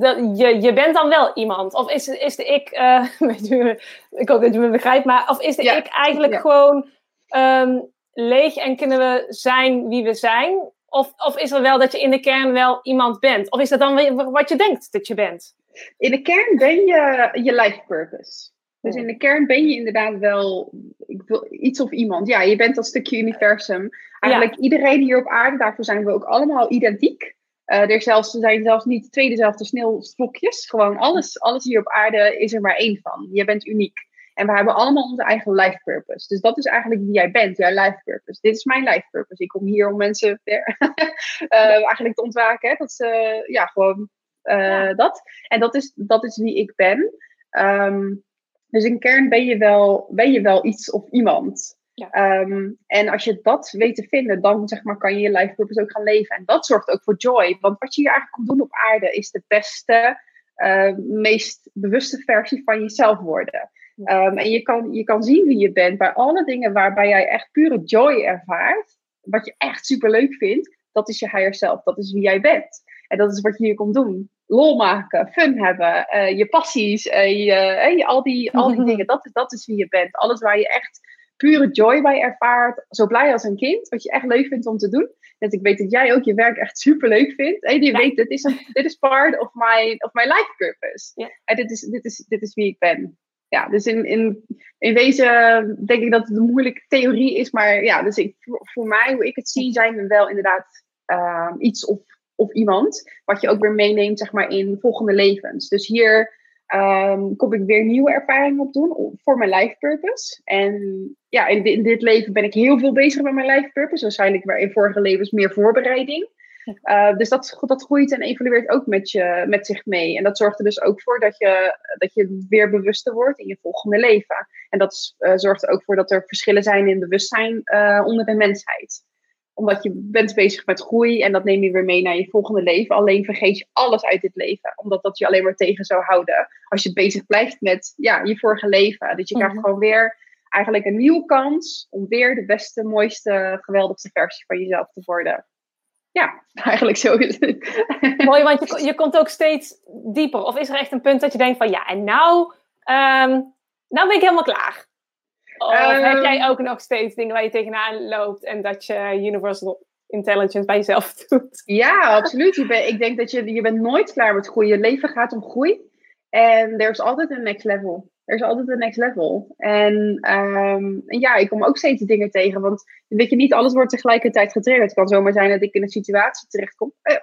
dat je, je bent dan wel iemand? Of is, is de ik, uh, ik hoop dat je me begrijpt, maar of is de ik eigenlijk gewoon um, leeg en kunnen we zijn wie we zijn? Of, of is er wel dat je in de kern wel iemand bent? Of is dat dan wat je denkt dat je bent? In de kern ben je je life purpose. Dus in de kern ben je inderdaad wel ik wil, iets of iemand. Ja, je bent dat stukje universum. Eigenlijk iedereen hier op aarde, daarvoor zijn we ook allemaal identiek. Uh, er, zelfs, er zijn zelfs niet twee dezelfde sneeuwstokjes. Gewoon alles, alles hier op aarde is er maar één van. Je bent uniek. En we hebben allemaal onze eigen life purpose. Dus dat is eigenlijk wie jij bent, jouw life purpose. Dit is mijn life purpose. Ik kom hier om mensen uh, eigenlijk te ontwaken. Dat ze, ja, gewoon uh, dat. En dat is, dat is wie ik ben. Um, dus in kern ben je wel, ben je wel iets of iemand. Ja. Um, en als je dat weet te vinden, dan zeg maar, kan je je life purpose ook gaan leven. En dat zorgt ook voor joy. Want wat je hier eigenlijk komt doen op aarde, is de beste, uh, meest bewuste versie van jezelf worden. Um, en je kan, je kan zien wie je bent bij alle dingen waarbij jij echt pure joy ervaart. Wat je echt super leuk vindt, dat is je higher self. Dat is wie jij bent. En dat is wat je hier komt doen. Lol maken, fun hebben, uh, je passies, uh, je, uh, al, die, al die dingen. Dat is, dat is wie je bent. Alles waar je echt pure joy bij ervaart. Zo blij als een kind. Wat je echt leuk vindt om te doen. Dat ik weet dat jij ook je werk echt super leuk vindt. En je weet, dit is, een, dit is part of my, of my life purpose. Ja. En dit is, dit, is, dit is wie ik ben ja, dus in, in, in wezen denk ik dat het een moeilijke theorie is. Maar ja, dus ik, voor, mij, hoe ik het zie, zijn we wel inderdaad uh, iets of, of iemand. Wat je ook weer meeneemt, zeg maar, in volgende levens. Dus hier um, kom ik weer nieuwe ervaringen op doen voor mijn life purpose. En ja, in, dit leven ben ik heel veel bezig met mijn life purpose. Waarschijnlijk weer in vorige levens meer voorbereiding. Uh, dus dat, dat groeit en evolueert ook met, je, met zich mee. En dat zorgt er dus ook voor dat je, dat je weer bewuster wordt in je volgende leven. En dat uh, zorgt er ook voor dat er verschillen zijn in bewustzijn uh, onder de mensheid. Omdat je bent bezig met groei en dat neem je weer mee naar je volgende leven. Alleen vergeet je alles uit dit leven. Omdat dat je alleen maar tegen zou houden. Als je bezig blijft met ja, je vorige leven. Dus je krijgt mhm. gewoon weer eigenlijk een nieuwe kans om weer de beste, mooiste, geweldigste versie van jezelf te worden ja, eigenlijk zo. Mooi, want je, je komt ook steeds dieper. Of is er echt een punt dat je denkt van ja, en nou, um, nou ben ik helemaal klaar? Of heb jij ehm. ook nog steeds dingen waar je tegenaan loopt en dat je Universal Intelligence bij jezelf doet? Ja, absoluut. Je ben, ik denk dat je, je bent nooit klaar met groeien. Je leven gaat om groei. En er is altijd een next level er is altijd een next level. En, ehm, en, ja, ik kom ook steeds dingen tegen. Want weet je, niet alles wordt tegelijkertijd getriggerd. Het kan zomaar zijn dat ik in een situatie terechtkom. Eh,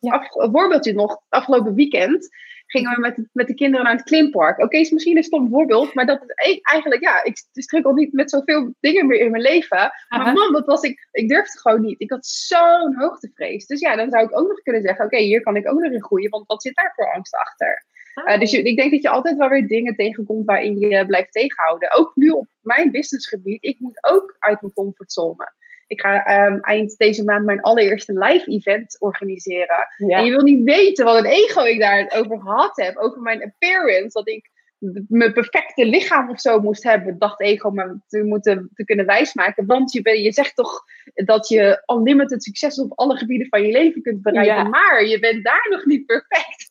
ja. een voorbeeldje nog. Afgelopen weekend gingen we met, met de kinderen naar het klimpark. Oké, is misschien een stom voorbeeld. Maar dat is eigenlijk, ja, ik struggle niet met zoveel dingen meer in mijn leven. Maar man, dat was ik, ik durfde gewoon niet. Ik had zo'n hoogtevrees. Dus ja, dan zou ik ook nog kunnen zeggen, oké, hier kan ik ook nog in groeien. Want wat zit daar voor angst achter? Uh, dus ik denk dat je altijd wel weer dingen tegenkomt waarin je blijft tegenhouden. Ook nu op mijn businessgebied. Ik moet ook uit mijn comfortzone. Ik ga um, eind deze maand mijn allereerste live event organiseren. En je wil niet weten wat een ego ik daar over gehad heb. Over mijn appearance. Dat ik mijn perfecte lichaam of zo moest hebben, dacht ego, maar te moeten te kunnen wijsmaken. Want je, ben, je zegt toch dat je unlimited succes op alle gebieden van je leven kunt bereiken, maar je bent daar nog niet perfect.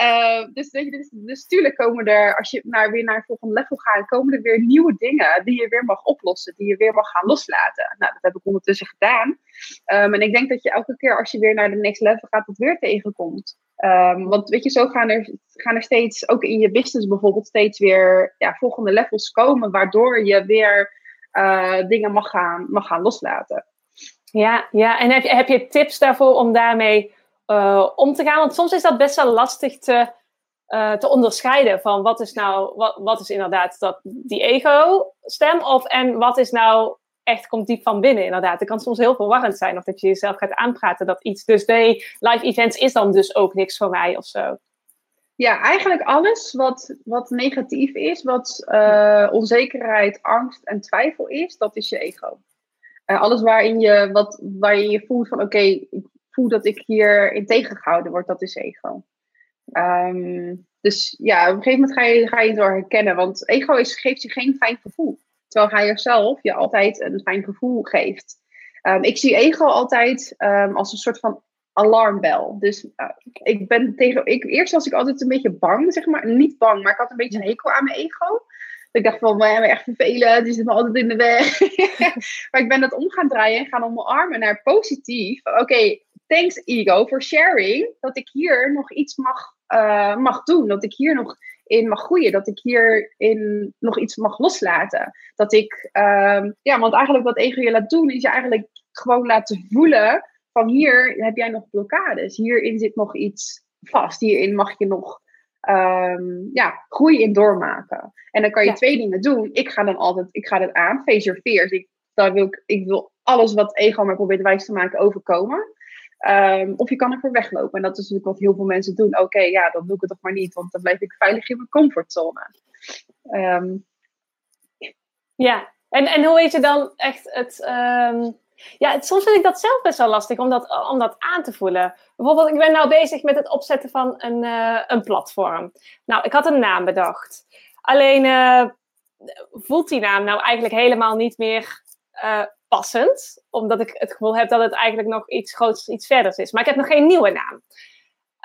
Uh, dus, dus, dus tuurlijk komen er, als je naar, weer naar het volgende level gaat, komen er weer nieuwe dingen die je weer mag oplossen, die je weer mag gaan loslaten. Nou, dat heb ik ondertussen gedaan. Um, en ik denk dat je elke keer als je weer naar de next level gaat, het weer tegenkomt. Um, want weet je, zo gaan er, gaan er steeds, ook in je business bijvoorbeeld, steeds weer ja, volgende levels komen, waardoor je weer uh, dingen mag gaan, mag gaan loslaten. Ja, ja, en heb je, heb je tips daarvoor om daarmee uh, om te gaan? Want soms is dat best wel lastig te, uh, te onderscheiden van wat is nou, wat, wat is inderdaad dat, die ego-stem of en wat is nou echt komt diep van binnen, inderdaad. Het kan soms heel verwarrend zijn of dat je jezelf gaat aanpraten dat iets. Dus nee, live events is dan dus ook niks voor mij of zo. Ja, eigenlijk alles wat, wat negatief is, wat uh, onzekerheid, angst en twijfel is, dat is je ego. Uh, alles waarin je, wat, waarin je voelt van oké, ik voel dat ik hier in tegengehouden word, dat is ego. Um, dus ja, op een gegeven moment ga je, ga je het door herkennen, want ego is, geeft je geen fijn gevoel. Terwijl hij zelf je altijd een fijn gevoel geeft. Um, ik zie ego altijd um, als een soort van alarmbel. Dus uh, ik ben tegen. Ik, eerst was ik altijd een beetje bang, zeg maar. Niet bang, maar ik had een beetje een hekel aan mijn ego. Ik dacht van, maar echt vervelen, die zit me altijd in de weg. maar ik ben dat om gaan draaien en gaan omarmen naar positief. Oké, thanks ego for sharing dat ik hier nog iets mag, uh, mag doen. Dat ik hier nog in mag groeien. Dat ik hierin nog iets mag loslaten. Dat ik, um, ja, want eigenlijk wat ego je laat doen, is je eigenlijk gewoon laten voelen van hier heb jij nog blokkades. Hierin zit nog iets vast. Hierin mag je nog um, ja, groei in doormaken. En dan kan je twee dingen doen. Ik ga dan altijd, ik ga dat aan, face your fears. Ik, daar wil ik, ik wil alles wat ego maar probeert wijs te maken overkomen. Um, of je kan ervoor weglopen. En dat is natuurlijk wat heel veel mensen doen. Oké, ja, dan doe ik het toch maar niet, want dan blijf ik veilig in mijn comfortzone. Um, ja, en, en hoe weet je dan echt het. Um, ja, het, soms vind ik dat zelf best wel lastig om dat, om dat aan te voelen. Bijvoorbeeld, ik ben nou bezig met het opzetten van een, uh, een platform. Nou, ik had een naam bedacht. Alleen uh, voelt die naam nou eigenlijk helemaal niet meer uh, passend. Omdat ik het gevoel heb dat het eigenlijk nog iets groots, iets verders is. Maar ik heb nog geen nieuwe naam.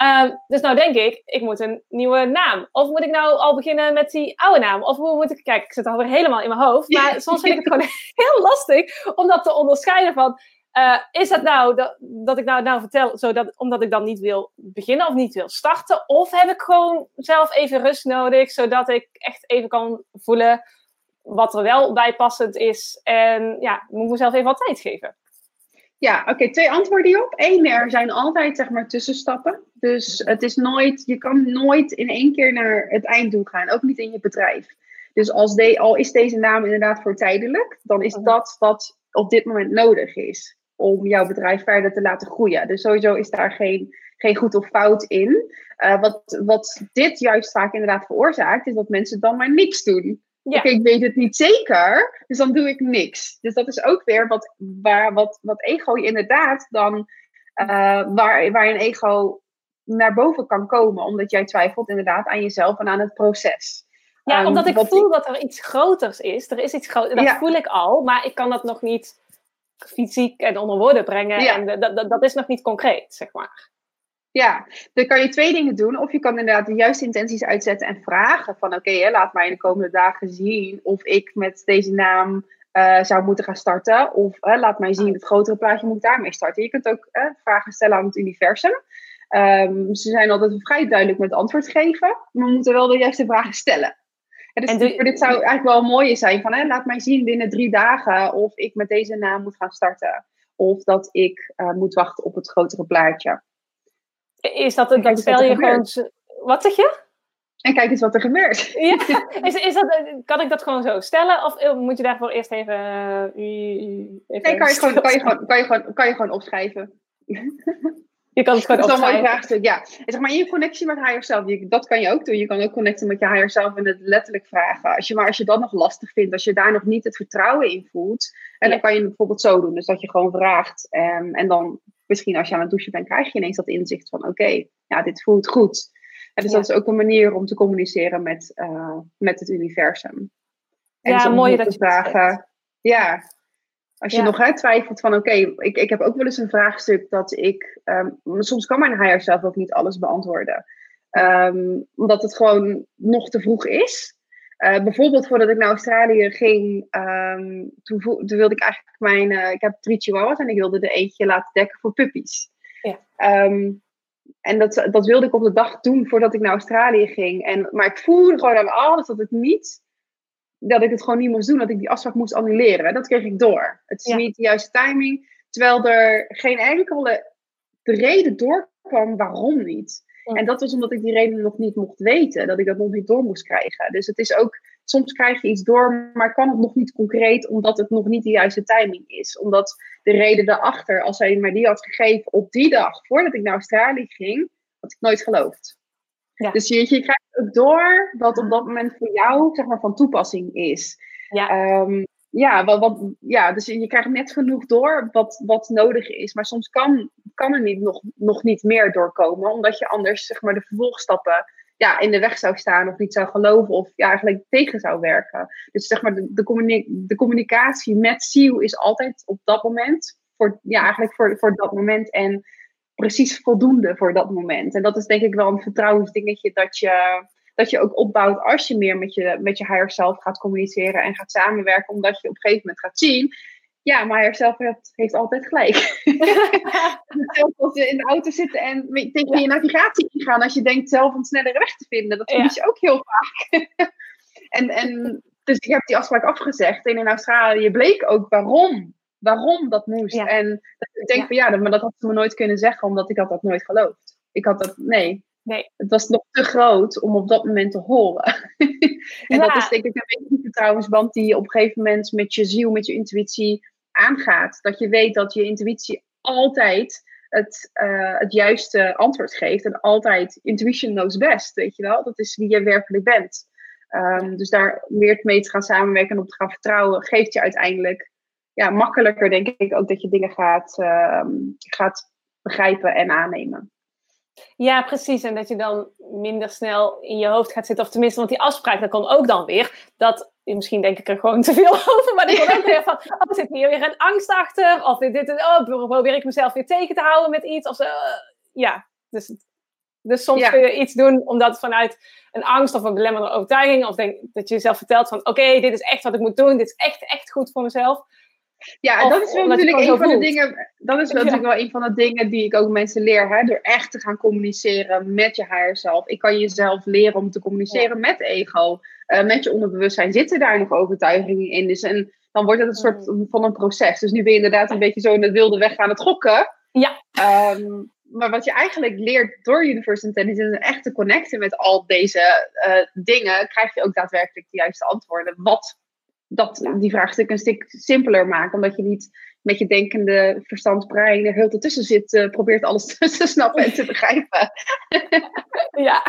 Uh, dus nou denk ik, ik moet een nieuwe naam. Of moet ik nou al beginnen met die oude naam? Of hoe moet ik... Kijk, ik zit alweer helemaal in mijn hoofd. Maar soms vind ik het gewoon heel lastig om dat te onderscheiden van... Uh, is het nou dat, dat ik nou, nou vertel, zodat, omdat ik dan niet wil beginnen of niet wil starten? Of heb ik gewoon zelf even rust nodig, zodat ik echt even kan voelen wat er wel bijpassend is. En ja, moet mezelf even wat tijd geven. Ja, oké, twee antwoorden hierop. Eén, er zijn altijd zeg maar tussenstappen. Dus het is nooit, je kan nooit in één keer naar het einddoel gaan, ook niet in je bedrijf. Dus als de, al is deze naam inderdaad voor tijdelijk, dan is dat wat op dit moment nodig is om jouw bedrijf verder te laten groeien. Dus sowieso is daar geen, geen goed of fout in. Uh, wat, wat dit juist vaak inderdaad veroorzaakt, is dat mensen dan maar niks doen. Ja. Oké, ik weet het niet zeker, dus dan doe ik niks. Dus dat is ook weer wat, waar, wat, wat ego je inderdaad dan, uh, waar, waar een ego naar boven kan komen, omdat jij twijfelt inderdaad aan jezelf en aan het proces. Ja, um, omdat ik voel dat er iets groters is. Er is iets groters, dat voel ik al, maar ik kan dat nog niet fysiek en onder woorden brengen. Ja. En dat, dat, dat is nog niet concreet, zeg maar. Ja, dan kan je twee dingen doen. Of je kan inderdaad de juiste intenties uitzetten en vragen van oké, okay, laat mij in de komende dagen zien of ik met deze naam uh, zou moeten gaan starten. Of uh, laat mij zien, het grotere plaatje moet ik daarmee starten. Je kunt ook uh, vragen stellen aan het universum. Um, ze zijn altijd vrij duidelijk met antwoord geven, maar we moeten wel de juiste vragen stellen. En dus en de, dit zou eigenlijk wel mooi zijn van laat mij zien binnen drie dagen of ik met deze naam moet gaan starten. Of dat ik moet wachten op het grotere plaatje. Is dat, dat stel je gewoon... Wat zeg je? En kijk eens wat er gebeurt. Ja, is, is dat, kan ik dat gewoon zo stellen? Of eh, moet je daarvoor eerst even... Uh, even nee, kan je, gewoon, kan, je gewoon, kan, je gewoon, kan je gewoon opschrijven. Je kan het gewoon dat is opschrijven. vraagstuk, ja. En zeg maar, in je connectie met higher self, dat kan je ook doen. Je kan ook connecten met je higher self en het letterlijk vragen. Als je, maar als je dat nog lastig vindt, als je daar nog niet het vertrouwen in voelt, en dan kan je het bijvoorbeeld zo doen. Dus dat je gewoon vraagt um, en dan misschien als je aan het douchen bent, krijg je ineens dat inzicht van oké, okay, ja, dit voelt goed. En dus dat is ook een manier om te communiceren met, uh, met het universum. En ja, mooi dat je vragen. Ja, als je nog uit twijfelt van oké, ik, ik heb ook wel eens een vraagstuk dat ik, um, soms kan mijn higher zelf ook niet alles beantwoorden. Um, omdat het gewoon nog te vroeg is. Uh, bijvoorbeeld voordat ik naar Australië ging, um, toen, toen, wilde ik eigenlijk mijn, uh, ik heb drie chihuahuas en ik wilde er eentje laten dekken voor puppies. Ja. en dat, dat wilde ik op de dag doen voordat ik naar Australië ging. En, maar ik voelde gewoon aan alles dat het niet dat ik het gewoon niet moest doen, dat ik die afspraak moest annuleren. Dat kreeg ik door. Het is niet de juiste timing, terwijl er geen enkele reden doorkwam waarom niet. En dat was omdat ik die reden nog niet mocht weten, dat ik dat nog niet door moest krijgen. Dus het is ook, soms krijg je iets door, maar kan het nog niet concreet, omdat het nog niet de juiste timing is. Omdat de reden daarachter, als hij mij die had gegeven op die dag, voordat ik naar Australië ging, had ik nooit geloofd. Ja. Dus je, je krijgt ook door wat op dat moment voor jou zeg maar, van toepassing is. Ja. Um, ja, wat, wat, ja, dus je krijgt net genoeg door wat, wat nodig is. Maar soms kan, kan er niet, nog, nog niet meer doorkomen, omdat je anders zeg maar, de vervolgstappen ja, in de weg zou staan of niet zou geloven of ja, eigenlijk tegen zou werken. Dus zeg maar, de, de, communicatie met SEAL is altijd op dat moment, voor, ja, eigenlijk voor, voor dat moment. En precies voldoende voor dat moment. En dat is denk ik wel een vertrouwensdingetje dat je, dat je ook opbouwt als je meer met je, met je higher self gaat communiceren en gaat samenwerken, omdat je op een gegeven moment gaat zien. Ja, maar higher self heeft, heeft altijd gelijk. als je in de auto zitten en tegen je navigatie ingaan, als je denkt zelf een snellere weg te vinden, dat vind je ook heel vaak. en, en dus ik heb die afspraak afgezegd. En in Australië bleek ook waarom waarom dat moest. En ik denk van ja, maar dat had ze me nooit kunnen zeggen, omdat ik had dat nooit geloofd. Ik had dat, nee. Nee. Het was nog te groot om op dat moment te horen. en dat is denk ik een beetje die vertrouwensband die je op een gegeven moment met je ziel, met je intuïtie aangaat. Dat je weet dat je intuïtie altijd het, uh, het juiste antwoord geeft. En altijd intuition knows best, weet je wel. Dat is wie je werkelijk bent. Um, dus daar meer mee te gaan samenwerken en op te gaan vertrouwen, geeft je uiteindelijk ja, makkelijker, denk ik, ook dat je dingen gaat, ehm, gaat begrijpen en aannemen. Ja, precies. En dat je dan minder snel in je hoofd gaat zitten. Of tenminste, want die afspraak, dat kan ook dan weer. Dat, misschien denk ik er gewoon te veel over. Maar ik kan ook weer van, oh, zit hier weer een angst achter. Of dit, dit, oh, probeer ik mezelf weer tegen te houden met iets. Of zo. Ja, dus, dus soms kun je iets doen omdat vanuit een angst of een belemmerende overtuiging. Of denk, dat je jezelf vertelt van, oké, dit is echt wat ik moet doen. Dit is echt, echt goed voor mezelf. Ja, en dat is wel natuurlijk een van de dingen. Dat is wel natuurlijk wel een van de dingen die ik ook mensen leer. Hè? Door echt te gaan communiceren met je higher zelf. Ik kan jezelf leren om te communiceren met ego. Uh, met je onderbewustzijn zitten daar nog overtuigingen in. Dus en dan wordt het een soort mm. van een proces. Dus nu ben je inderdaad een beetje zo in de wilde weg aan het gokken. Ja. Ehm, maar wat je eigenlijk leert door Universe Intelligence en echt te connecten met al deze uh, dingen, krijg je ook daadwerkelijk de juiste antwoorden. Wat dat die vraagstuk een stuk simpeler maken. Omdat je niet met je denkende verstandsbrein er heel tussen zit, uh, probeert alles te snappen en te begrijpen. ja,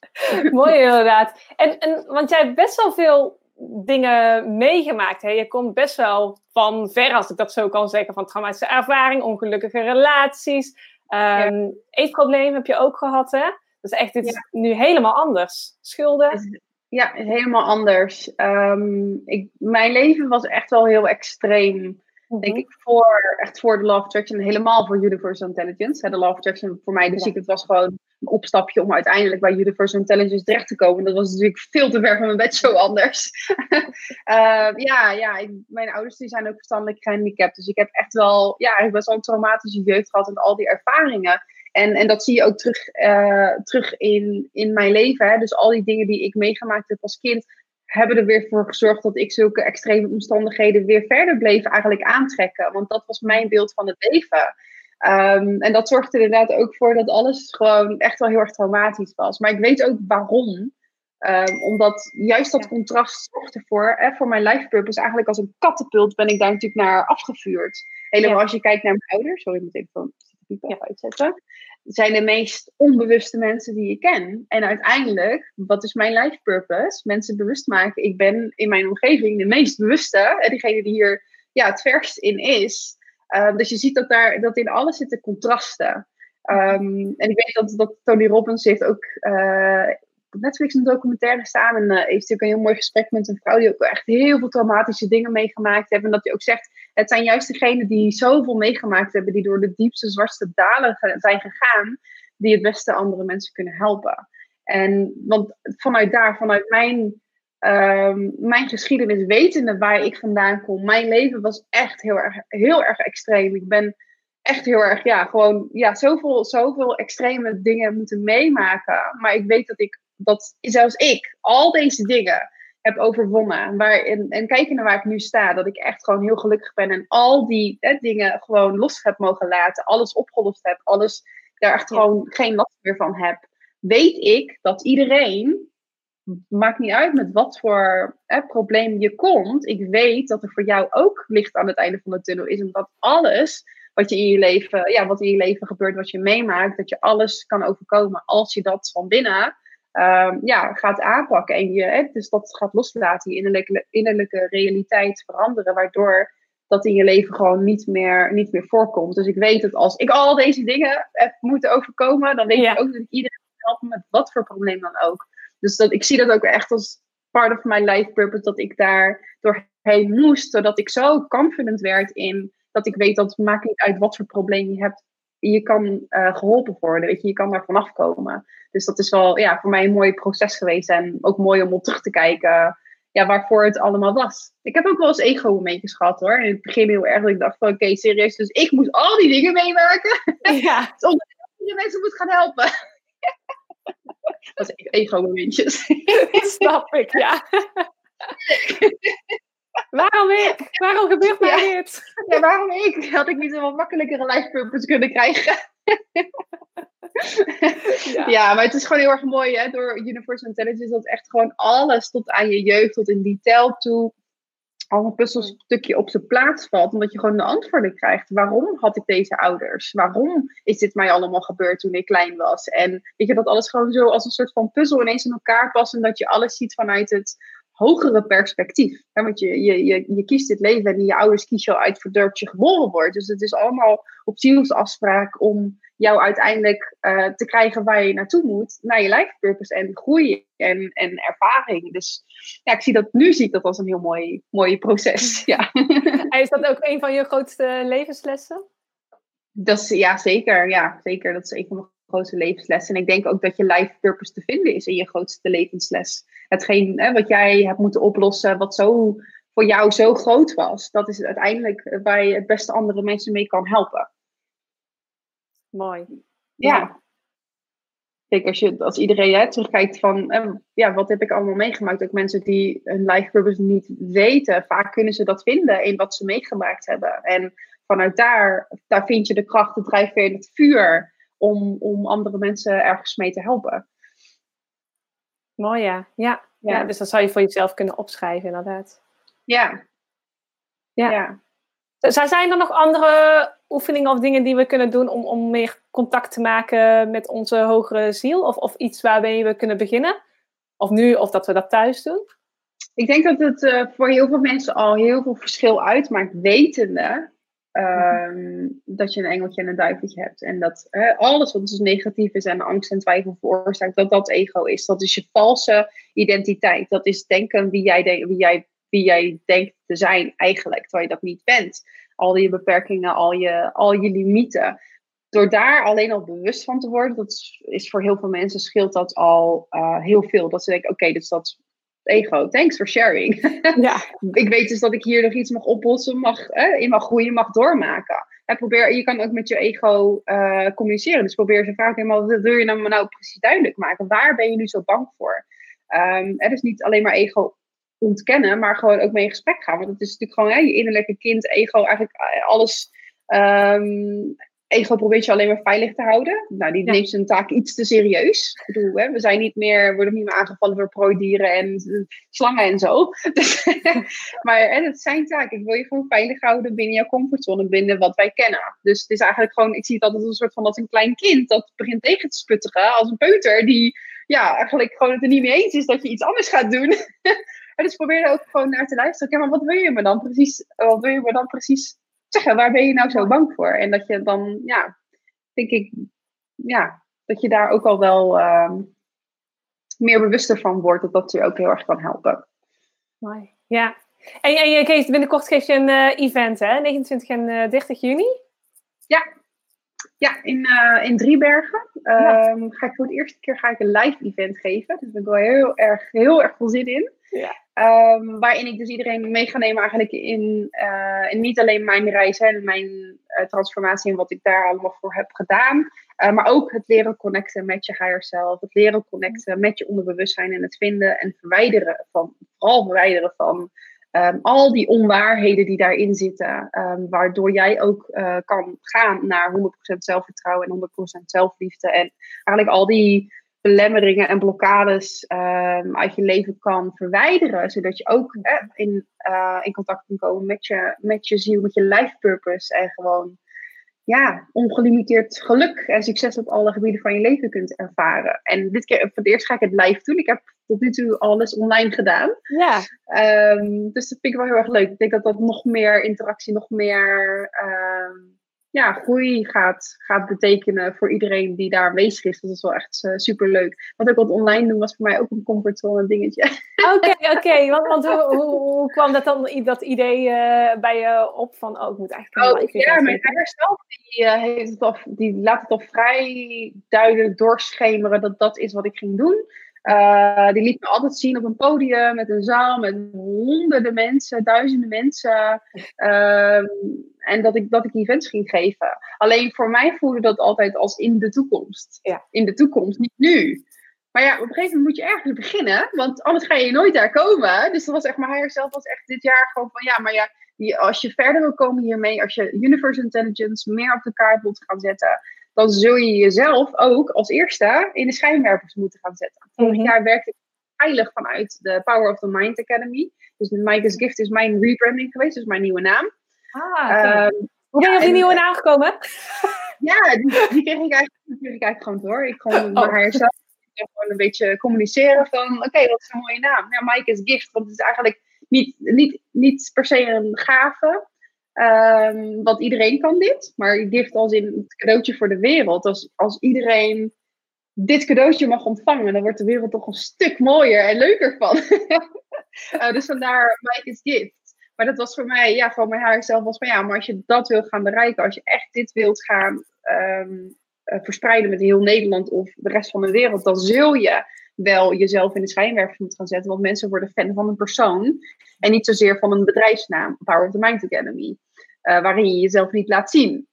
mooi inderdaad. En, en, want jij hebt best wel veel dingen meegemaakt. Hè? Je komt best wel van ver, als ik dat zo kan zeggen, van traumatische ervaring, ongelukkige relaties. Um, Eetprobleem heb je ook gehad, hè? Dus echt, dit is nu helemaal anders. Schulden. Ja, helemaal anders. Um, ik, mijn leven was echt wel heel extreem. Denk mhm. ik voor, echt voor de Law of Attraction, helemaal voor Universal Intelligence. De Law of Attraction voor mij, dus ja. het was gewoon een opstapje om uiteindelijk bij Universal Intelligence terecht te komen. Dat was natuurlijk veel te ver van mijn bed zo anders. uh, ja, ja ik, mijn ouders die zijn ook verstandelijk gehandicapt. Dus ik heb echt wel, ja, ik best wel een traumatische jeugd gehad en al die ervaringen. En, en dat zie je ook terug, uh, terug in, in mijn leven. Hè. Dus al die dingen die ik meegemaakt heb als kind, hebben er weer voor gezorgd dat ik zulke extreme omstandigheden weer verder bleef eigenlijk aantrekken. Want dat was mijn beeld van het leven. Um, en dat zorgde er inderdaad ook voor dat alles gewoon echt wel heel erg traumatisch was. Maar ik weet ook waarom. Um, omdat juist dat contrast zorgde ervoor, hè, voor mijn life purpose, eigenlijk als een katapult ben ik daar natuurlijk naar afgevuurd. Helemaal als je kijkt naar mijn ouders, sorry, ik ja. uitzetten, zijn de meest onbewuste mensen die ik ken. En uiteindelijk, wat is mijn life purpose? Mensen bewust maken. Ik ben in mijn omgeving de meest bewuste, diegene die hier ja, het verst in is. Uh, dus je ziet dat, daar, dat in alles zitten contrasten. Ehm, en ik weet dat, dat Tony Robbins heeft ook op Netflix een documentaire staan. En uh, heeft natuurlijk een heel mooi gesprek met een vrouw die ook echt heel veel traumatische dingen meegemaakt heeft. En dat hij ook zegt, het zijn juist degenen die zoveel meegemaakt hebben, die door de diepste, zwartste dalen zijn gegaan, die het beste andere mensen kunnen helpen. En want vanuit daar, vanuit mijn, um, mijn geschiedenis, wetende waar ik vandaan kom, mijn leven was echt heel erg, heel erg extreem. Ik ben echt heel erg, ja, gewoon, ja, zoveel, zoveel extreme dingen moeten meemaken. Maar ik weet dat ik, dat zelfs ik, al deze dingen heb overwonnen. Waar, en, en kijken naar waar ik nu sta, dat ik echt gewoon heel gelukkig ben en al die hè, dingen gewoon los heb mogen laten, alles opgelost heb, alles daar echt gewoon geen last meer van heb, weet ik dat iedereen, maakt niet uit met wat voor hè, probleem je komt, ik weet dat er voor jou ook licht aan het einde van de tunnel is en dat alles wat je in je leven, ja, wat in je leven gebeurt, wat je meemaakt, dat je alles kan overkomen als je dat van binnen um, ja, gaat aanpakken. En je, hè, dus dat gaat loslaten, je innerlijke, innerlijke realiteit veranderen, waardoor dat in je leven gewoon niet meer, niet meer voorkomt. Dus ik weet dat als ik al deze dingen heb moeten overkomen, dan weet ik ook dat ik iedereen kan helpen met wat voor probleem dan ook. Dus dat, ik zie dat ook echt als part of my life purpose, dat ik daar doorheen moest, zodat ik zo confident werd in dat ik weet dat het maakt niet uit wat voor probleem je hebt. Je kan uh, geholpen worden, weet je, je kan daar vanaf komen. Dus dat is wel ja, voor mij een mooi proces geweest en ook mooi om op terug te kijken ja, waarvoor het allemaal was. Ik heb ook wel eens ego-momentjes gehad hoor. In het begin heel erg. Dat ik dacht van oké, okay, serieus. Dus ik moet al die dingen meemaken. Ja. Zonder dat andere mensen moet gaan helpen. dat is ego-momentjes. Snap ik, ja. Waarom ik? Waarom gebeurt mij ja. dit? Ja, waarom ik? Had ik niet een wat makkelijkere life purpose kunnen krijgen? ja. ja. maar het is gewoon heel erg mooi hè, door Universal Intelligence dat echt gewoon alles tot aan je jeugd, tot in detail toe, al een puzzelstukje op zijn plaats valt. Omdat je gewoon de antwoorden krijgt. Waarom had ik deze ouders? Waarom is dit mij allemaal gebeurd toen ik klein was? En weet je, dat alles gewoon zo als een soort van puzzel ineens in elkaar past. En dat je alles ziet vanuit het hogere perspectief. Want je, je, je, je kiest dit leven en je ouders kiezen jou uit voor je geboren wordt. Dus het is allemaal op zielsafspraak om jou uiteindelijk uh, te krijgen waar je naartoe moet. Naar je life purpose en groei en, en ervaring. Dus ja, ik zie dat nu zie ik dat als een heel mooi, mooi proces. Ja. En is dat ook een van je grootste levenslessen? Dat is, ja, zeker. Ja, zeker. Dat is een van mijn grootste levenslessen. En ik denk ook dat je life purpose te vinden is in je grootste levensles. Hetgeen hè, wat jij hebt moeten oplossen, wat zo voor jou zo groot was, dat is uiteindelijk waar je het beste andere mensen mee kan helpen. Mooi. Ja. Kijk, als, je, als iedereen hè, terugkijkt van, eh, ja, wat heb ik allemaal meegemaakt? Ook mensen die hun life purpose niet weten, vaak kunnen ze dat vinden in wat ze meegemaakt hebben. En vanuit daar, daar vind je de kracht, de drijfveer en het vuur om, om andere mensen ergens mee te helpen. Mooi ja. ja. Ja. dus dat zou je voor jezelf kunnen opschrijven inderdaad. Ja. Ja. ja. Zijn er nog andere oefeningen of dingen die we kunnen doen om, om meer contact te maken met onze hogere ziel? Of, of iets waarmee we kunnen beginnen? Of nu, of dat we dat thuis doen? Ik denk dat het uh, voor heel veel mensen al heel veel verschil uitmaakt, wetende um, dat je een engeltje en een duiveltje hebt. En dat alles wat dus negatief is en angst en twijfel veroorzaakt, dat dat ego is. Dat is je valse identiteit. Dat is denken wie jij, wie jij, wie jij denkt te zijn eigenlijk, terwijl je dat niet bent. Al je beperkingen, al je, al je limieten. Door daar alleen al bewust van te worden, dat is voor heel veel mensen scheelt dat al uh, heel veel. Dat ze denken, oké, dus dat ego. Thanks for sharing. Ja. ik weet dus dat ik hier nog iets mag oplossen, mag, eh, in mag groeien, mag doormaken. En probeer, je kan ook met je ego uh, communiceren. Dus probeer ze vaak helemaal, wat wil je nou, nou precies duidelijk maken? Waar ben je nu zo bang voor? Um, dus niet alleen maar ego ontkennen, maar gewoon ook mee in gesprek gaan. Want het is natuurlijk gewoon hè, je innerlijke kind, ego, eigenlijk eh, alles um, ego probeert je alleen maar veilig te houden. Nou, die neemt zijn taak iets te serieus. Ik bedoel, hè, we zijn niet meer, worden niet meer aangevallen door prooidieren en slangen en zo. Dus, maar hè, dat is zijn taak. Ik wil je gewoon veilig houden binnen jouw comfortzone, binnen wat wij kennen. Dus het is eigenlijk gewoon, ik zie het altijd als een soort van als een klein kind dat begint tegen te sputteren. Als een peuter die ja, eigenlijk gewoon het er niet mee eens is dat je iets anders gaat doen. en dus probeer er ook gewoon naar te luisteren. Oké, maar wat wil je me dan precies, wat wil je me dan precies zeggen, waar ben je nou zo bang voor? En dat je dan, ja, denk ik, ja, dat je daar ook al wel ehm, meer bewuster van wordt. Dat dat je ook heel erg kan helpen. Mooi, ja. En, en je geeft, binnenkort geef je een uh, event, hè? 29 en uh, 30 juni? Ja, ja, in, uh, in Driebergen um, ga ik voor het eerste keer ga ik een live event geven. Dus daar ben ik wel heel erg, heel erg veel zin in. Ja. Um, waarin ik dus iedereen mee ga nemen eigenlijk in, uh, niet alleen mijn reis en mijn uh, transformatie en wat ik daar allemaal voor heb gedaan. maar ook het leren connecten met je higher self. Het leren connecten met je onderbewustzijn en het vinden en verwijderen van, vooral verwijderen van Um, al die onwaarheden die daarin zitten, um, waardoor jij ook kan gaan naar 100% zelfvertrouwen en 100% zelfliefde. En eigenlijk al die belemmeringen en blokkades um, uit je leven kan verwijderen, zodat je ook in, uh, in contact kan komen met je, met je ziel, met je life purpose en gewoon ja, ongelimiteerd geluk en succes op alle gebieden van je leven kunt ervaren. En dit keer, voor het eerst ga ik het live doen. Ik heb tot nu toe alles online gedaan. Ja. Um, dus dat vind ik wel heel erg leuk. Ik denk dat dat nog meer interactie, nog meer um, ja, groei gaat, gaat betekenen voor iedereen die daar aanwezig is. Dus dat is wel echt uh, super leuk. Wat ik wat online doen was voor mij ook een comfortzone dingetje. Oké, oké. Want, want hoe, hoe, hoe, kwam dat dan, dat idee uh, bij je op van, oh, ik moet eigenlijk oh, Ja, mijn ouder zelf, die, uh, heeft het al, die laat het al vrij duidelijk doorschemeren dat dat is wat ik ging doen. Uh, die liet me altijd zien op een podium met een zaal met honderden mensen, duizenden mensen. Uh, en dat ik, dat ik events ging geven. Alleen voor mij voelde dat altijd als in de toekomst. Ja. In de toekomst, niet nu. Maar ja, op een gegeven moment moet je ergens beginnen, want anders ga je nooit daar komen. Dus dat was echt, maar hij zelf was echt dit jaar gewoon van ja, maar ja, die, als je verder wil komen hiermee, als je Universe Intelligence meer op de kaart wilt gaan zetten, dan zul je jezelf ook als eerste in de schijnwerpers moeten gaan zetten. Vorig mhm. jaar werkte ik veilig vanuit de Power of the Mind Academy. Dus Mike's Gift is mijn rebranding geweest, dus mijn nieuwe naam. Ah, um, Hoe ben je op die nieuwe naam gekomen? Ja, die, die, kreeg ik eigenlijk, die kreeg ik eigenlijk gewoon door. Ik gewoon oh. naar haar zelf gewoon een beetje communiceren van, oké, okay, wat is een mooie naam? Ja, Mike's Gift, want het is eigenlijk niet, niet, niet per se een gave, Um, want iedereen kan dit, maar gift als in het cadeautje voor de wereld. Als, als iedereen dit cadeautje mag ontvangen, dan wordt de wereld toch een stuk mooier en leuker van. uh, dus vandaar Mike's Gift. Maar dat was voor mij, ja, voor mijn haar zelf was van ja, maar als je dat wil gaan bereiken, als je echt dit wilt gaan um, uh, verspreiden met heel Nederland of de rest van de wereld, dan zul je wel jezelf in de schijnwerper moeten gaan zetten. Want mensen worden fan van een persoon en niet zozeer van een bedrijfsnaam, Power of the Mind Academy, uh, waarin je jezelf niet laat zien.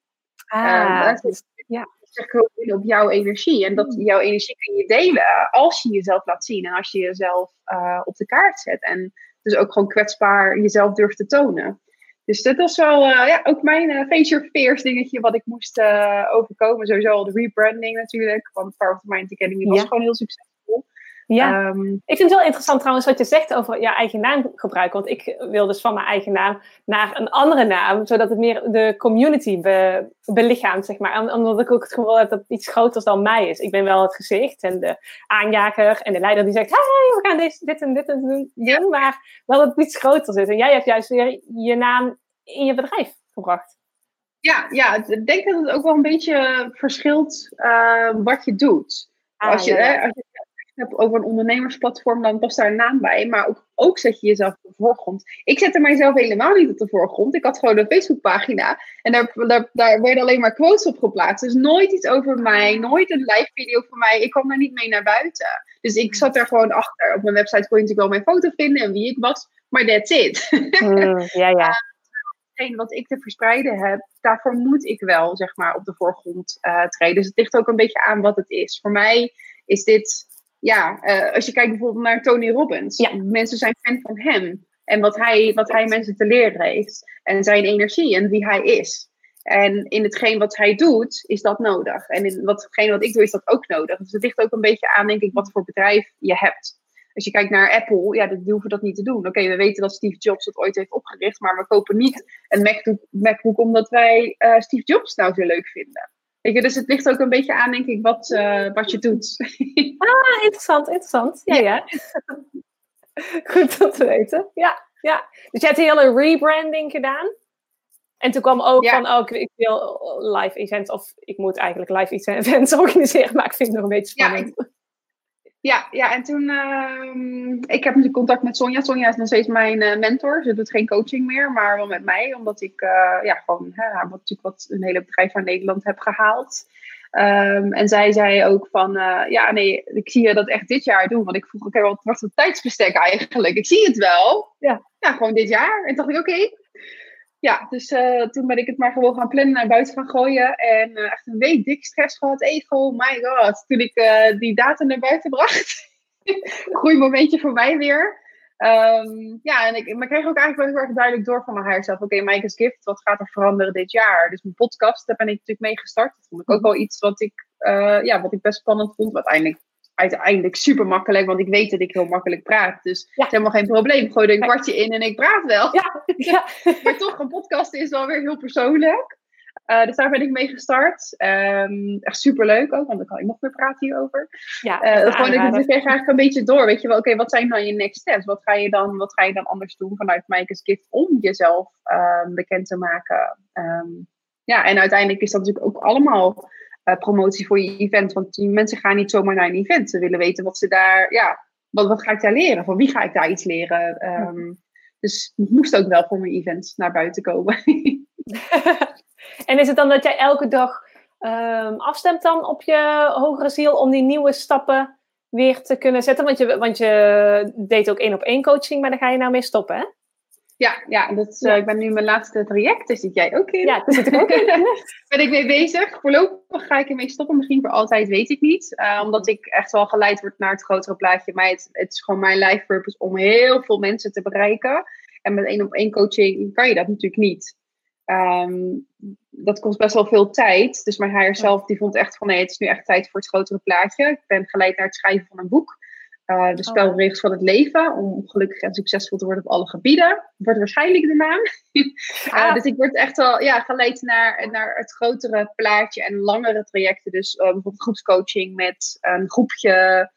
Ah, uh, dat is, ja. zeg op jouw energie. En dat jouw energie kun je delen als je jezelf laat zien en als je jezelf uh, op de kaart zet. En dus ook gewoon kwetsbaar jezelf durft te tonen. Dus dat was wel uh, ja, ook mijn uh, face your fears dingetje wat ik moest uh, overkomen. Sowieso al de rebranding natuurlijk. Want Power of the Mind Academy was gewoon heel succesvol. Ja, um, ik vind het wel interessant trouwens wat je zegt over je eigen naam gebruiken. Want ik wil dus van mijn eigen naam naar een andere naam, zodat het meer de community be, belichaamt, zeg maar. Omdat ik ook het gevoel heb dat het iets groters dan mij is. Ik ben wel het gezicht en de aanjager en de leider die zegt, hey, we gaan dit, dit en dit en doen, ja. maar wel dat het iets groters is. En jij hebt juist weer je naam in je bedrijf gebracht. Ja, ja, ik denk dat het ook wel een beetje verschilt uh, wat je doet. Ah, als, je, ja. hè, als je hebt over een ondernemersplatform, dan past daar een naam bij. Maar ook, ook zet je jezelf op de voorgrond. Ik zette mijzelf helemaal niet op de voorgrond. Ik had gewoon een Facebookpagina. En daar, daar, daar werden alleen maar quotes op geplaatst. Dus nooit iets over mij. Nooit een live video van mij. Ik kwam daar niet mee naar buiten. Dus ik zat er gewoon achter. Op mijn website kon je natuurlijk wel mijn foto vinden en wie ik was. Maar that's it. Mm, ja, ja. Uh, wat ik te verspreiden heb, daarvoor moet ik wel zeg maar, op de voorgrond uh, treden. Dus het ligt ook een beetje aan wat het is. Voor mij is dit ja, uh, als je kijkt bijvoorbeeld naar Tony Robbins. Ja. Mensen zijn fan van hem. En wat hij, wat hij mensen te leren heeft. En zijn energie en wie hij is. En in hetgeen wat hij doet, is dat nodig. En in watgeen wat ik doe, is dat ook nodig. Dus het ligt ook een beetje aan, denk ik, wat voor bedrijf je hebt. Als je kijkt naar Apple, ja, dan hoeven we dat niet te doen. Oké, we weten dat Steve Jobs het ooit heeft opgericht, maar we kopen niet een MacBook, MacBook omdat wij uh, Steve Jobs nou zo leuk vinden. Je, dus het ligt ook een beetje aan, denk ik, wat, uh, wat je doet. ah, interessant, interessant. Ja, ja. Goed om te weten. Ja, ja. Dus je hebt een hele rebranding gedaan? En toen kwam ook van, oh, ik, wil live events, of ik moet eigenlijk live events organiseren, maar ik vind het nog een beetje spannend. Ja, ja, ja, en toen, uh, ik heb natuurlijk contact met Sonja. Sonja is nog steeds mijn uh, mentor. Ze doet geen coaching meer, maar wel met mij. Omdat ik, uh, ja, gewoon, hè, wat, natuurlijk wat een hele bedrijf van Nederland heb gehaald. Um, en zij zei ook van, uh, ja, nee, ik zie je dat echt dit jaar doen. Want ik vroeg, oké, okay, wat wordt het tijdsbestek eigenlijk? Ik zie het wel. Ja, ja gewoon dit jaar. En toen dacht ik, oké, okay, ja, dus uh, toen ben ik het maar gewoon gaan plannen naar buiten gaan gooien. En uh, echt een week dik stress gehad. Ego, my god. Toen ik uh, die data naar buiten bracht. momentje voor mij weer. Um, ja, en ik, maar ik kreeg ook eigenlijk wel heel erg duidelijk door van mijn haar zelf. Oké, okay, Mike's Gift, wat gaat er veranderen dit jaar? Dus mijn podcast, daar ben ik natuurlijk mee gestart. Dat vond ik ook wel iets wat ik, ja, wat ik best spannend vond. Wat uiteindelijk uiteindelijk super makkelijk, want ik weet dat ik heel makkelijk praat. Dus ja. het is helemaal geen probleem. Gooi er een kwartje in en ik praat wel. Ja. ja. maar toch, een podcast is wel weer heel persoonlijk. Uh, dus daar ben ik mee gestart. Um, echt super leuk ook, want dan kan ik nog meer praten hierover. Ja, uh, gewoon, ik, kreeg eigenlijk een beetje door. Weet je wel, oké, okay, wat zijn dan je next steps? Wat ga je dan, wat ga je dan anders doen vanuit Mike's Gift om jezelf um, bekend te maken? Um, ja, en uiteindelijk is dat natuurlijk ook allemaal uh, promotie voor je event. Want die mensen gaan niet zomaar naar een event. Ze willen weten wat ze daar, ja, wat, wat ga ik daar leren? Van wie ga ik daar iets leren? Um, dus het moest ook wel voor mijn event naar buiten komen. en is het dan dat jij elke dag um, afstemt dan op je hogere ziel om die nieuwe stappen weer te kunnen zetten? Want je, want je deed ook één op één coaching, maar daar ga je nou mee stoppen, hè? Ja, ja, dat, uh, ik ben nu mijn laatste traject, dus zit jij ook in. Ja, daar zit ik ook in. ben ik mee bezig. Voorlopig ga ik ermee stoppen, misschien voor altijd, weet ik niet. Uh, omdat ik echt wel geleid word naar het grotere plaatje. Maar het, het is gewoon mijn life purpose om heel veel mensen te bereiken. En met één op één coaching kan je dat natuurlijk niet. Um, dat kost best wel veel tijd. Dus mijn HR zelf die vond echt van nee, het is nu echt tijd voor het grotere plaatje. Ik ben geleid naar het schrijven van een boek. Uh, de spelregels van het leven, om gelukkig en succesvol te worden op alle gebieden. Wordt waarschijnlijk de naam. uh, dus ik word echt wel ja, geleid naar, naar het grotere plaatje en langere trajecten. Dus uh, bijvoorbeeld groepscoaching met een groepje,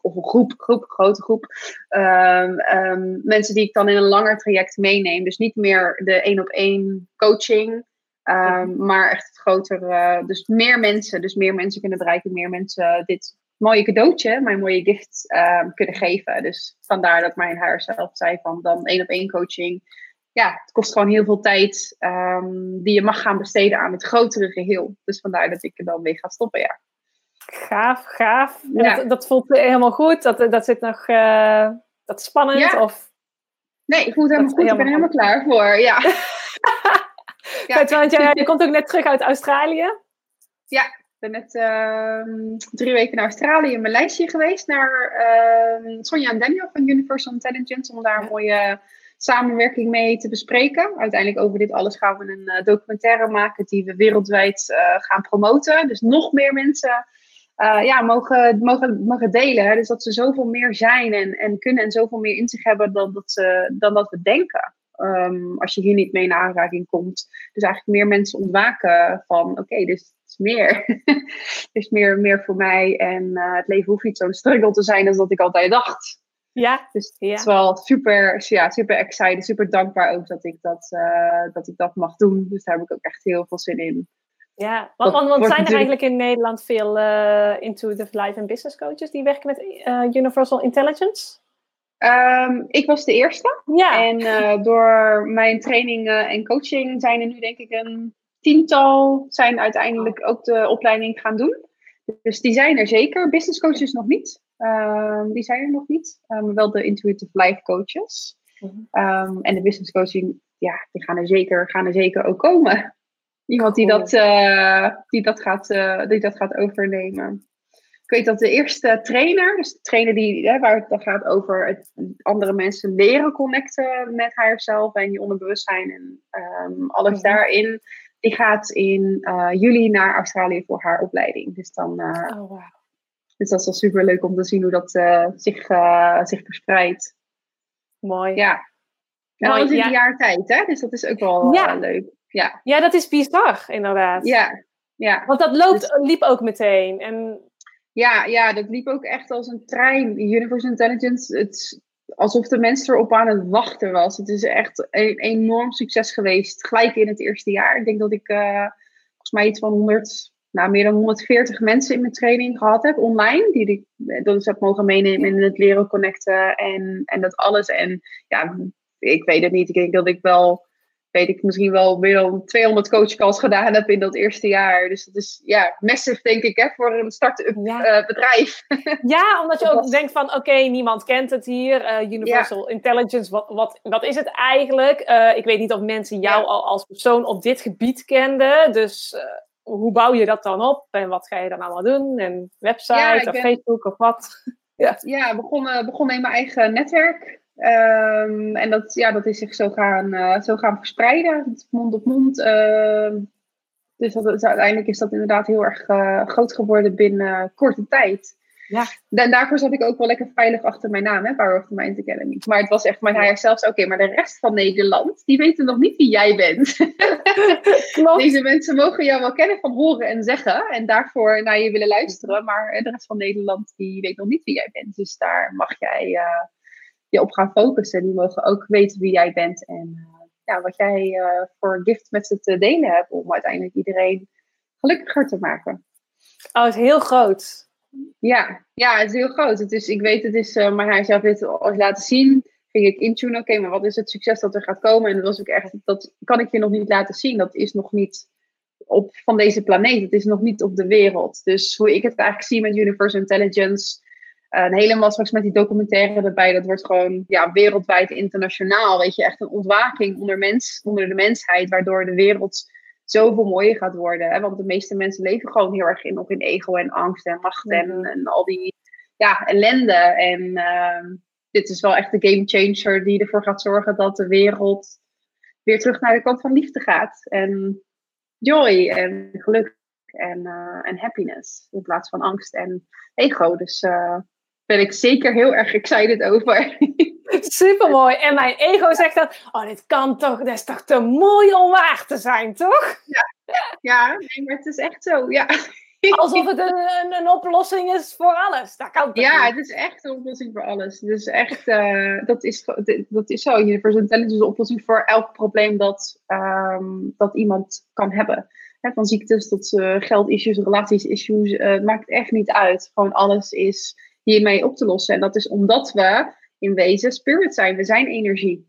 of een groep, groep, grote groep. Um, um, mensen die ik dan in een langer traject meeneem. Dus niet meer de één op één coaching. Um, maar echt het grotere, dus meer mensen, dus meer mensen kunnen bereiken, meer mensen dit mooie cadeautje, mijn mooie gift uh, kunnen geven. Dus vandaar dat mijn haar zelf zei van dan één op één coaching. Ja, het kost gewoon heel veel tijd um, die je mag gaan besteden aan het grotere geheel. Dus vandaar dat ik er dan mee ga stoppen, ja. Gaaf, gaaf. Ja. Dat, dat, voelt helemaal goed. Dat, dat zit nog, uh, dat is spannend? Ja. Of... Nee, ik voel het helemaal goed. Helemaal ik ben er helemaal klaar voor, ja. ja. want jij, je komt ook net terug uit Australië. Ja, ben net uh, drie weken naar Australië in mijn lijstje geweest. Naar uh, Sonja en Daniel van Universal Intelligence. Om daar een mooie samenwerking mee te bespreken. Uiteindelijk over dit alles gaan we een uh, documentaire maken. Die we wereldwijd eh, gaan promoten. Dus nog meer mensen uh, ja, mogen, mogen, mogen delen. Dus dat ze zoveel meer zijn en, en kunnen. En zoveel meer in zich hebben dan dat, ze, dan dat we denken. Um, als je hier niet mee in aanraking komt. Dus eigenlijk meer mensen ontwaken van oké, okay, dus meer. het is meer, meer voor mij. En uh, het leven hoeft niet zo'n struggle te zijn als dat ik altijd dacht. Ja. Dus ja. het is wel super, ja, super excited, super dankbaar ook dat ik dat, uh, dat ik dat mag doen. Dus daar heb ik ook echt heel veel zin in. Ja, want, want, want zijn er eigenlijk in Nederland veel uh, intuitive life en business coaches die werken met Universal Intelligence? Um, ik was de eerste. Ja. En uh, door mijn trainingen en coaching zijn er nu denk ik een tiental zijn uiteindelijk ook de opleiding gaan doen. Dus die zijn er zeker. Business coaches nog niet. Um, die zijn er nog niet. Um, wel de intuitive life coaches. -hmm. en de business coaching, ja, die gaan er zeker, gaan er zeker ook komen. Iemand die, dat, uh, die, dat gaat, uh, die dat gaat overnemen. Ik weet dat de eerste trainer, dus de trainer die, hè, waar het dan gaat over het, andere mensen leren connecten met haarzelf en je onderbewustzijn en um, alles -hmm. daarin, die gaat in uh, juli naar Australië voor haar opleiding. Dus, dan, uh, oh, wow. dus dat is wel super leuk om te zien hoe dat uh, zich, zich verspreidt. Mooi. Ja. En Mooi, is ja. een jaar tijd, hè? Dus dat is ook wel ja. leuk. Ja. ja, dat is bizar, inderdaad. Ja. ja. Want dat loopt, dus... liep ook meteen. En... Ja, ja, dat liep ook echt als een trein. Universe Intelligence, het, alsof de mensen erop aan het wachten was. Het is echt een enorm succes geweest, gelijk in het eerste jaar. Ik denk dat ik uh, volgens mij iets van 100, nou, meer dan 140 mensen in mijn training gehad heb online. Die ik dus heb mogen meenemen in het leren connecten en, en dat alles. En ja, ik weet het niet. Ik denk dat ik wel weet ik misschien wel meer dan 200 coachcalls gedaan heb in dat eerste jaar. Dus dat is ja, massive denk ik hè, voor een start-up eh, bedrijf. Ja, omdat je ook denkt van oké, niemand kent het hier. Uh, Universal Intelligence, wat, wat, wat is het eigenlijk? Uh, ik weet niet of mensen jou al als persoon op dit gebied kenden. Dus hoe bouw je dat dan op? En wat ga je dan allemaal doen? En website of Facebook of wat? ja, ja begon, begon in mijn eigen netwerk. Um, en dat, ja, dat is zich zo gaan, uh, zo gaan verspreiden, mond op mond. Uh, dus, dat, dus uiteindelijk is dat inderdaad heel erg uh, groot geworden binnen korte tijd. Ja. En daarvoor zat ik ook wel lekker veilig achter mijn naam, hè, Power of the Mind Academy. Maar het was echt mijn haar zelfs, oké, maar de rest van Nederland, die weten nog niet wie jij bent. Deze mensen mogen jou wel kennen van horen en zeggen en daarvoor naar je willen luisteren, maar de rest van Nederland, die weet nog niet wie jij bent. Dus daar mag jij je op gaan focussen. Die mogen ook weten wie jij bent en uh, ja, wat jij uh, voor gift met ze te delen hebt om uiteindelijk iedereen gelukkiger te maken. Oh, het is heel groot. Ja, ja, het is heel groot. Het is, ik weet, het is, uh, maar hij zelf dit als laten zien. Ging ik intune, oké, maar wat is het succes dat er gaat komen? En dat was ook echt, dat kan ik je nog niet laten zien. Dat is nog niet op van deze planeet. Het is nog niet op de wereld. Dus hoe ik het eigenlijk zie met Universal Intelligence en helemaal straks met die documentaire erbij, dat wordt gewoon ja, wereldwijd internationaal. Weet je, echt een ontwaking onder, mens, onder de mensheid, waardoor de wereld zoveel mooier gaat worden. Hè? Want de meeste mensen leven gewoon heel erg in, nog in ego en angst en macht en, mhm. en al die ja, ellende. En uh, dit is wel echt de game changer die ervoor gaat zorgen dat de wereld weer terug naar de kant van liefde gaat. En joy en geluk en, uh, en happiness in plaats van angst en ego. Dus uh, ben ik zeker heel erg excited over. Supermooi. En mijn ego zegt dan, oh, dit kan toch, dat is toch te mooi om waar te zijn, toch? Ja, ja nee, maar het is echt zo, ja. Alsof het een, een, een, oplossing is voor alles. Dat kan ja, het is echt een oplossing voor alles. Dus echt, uh, dat, is, dat is zo. Universal Intelligence is een oplossing voor elk probleem dat, um, dat iemand kan hebben. van ziektes tot uh, geldissues, relaties-issues. Uh, het maakt echt niet uit. Gewoon alles is hiermee op te lossen. En dat is omdat we in wezen spirit zijn. We zijn energie.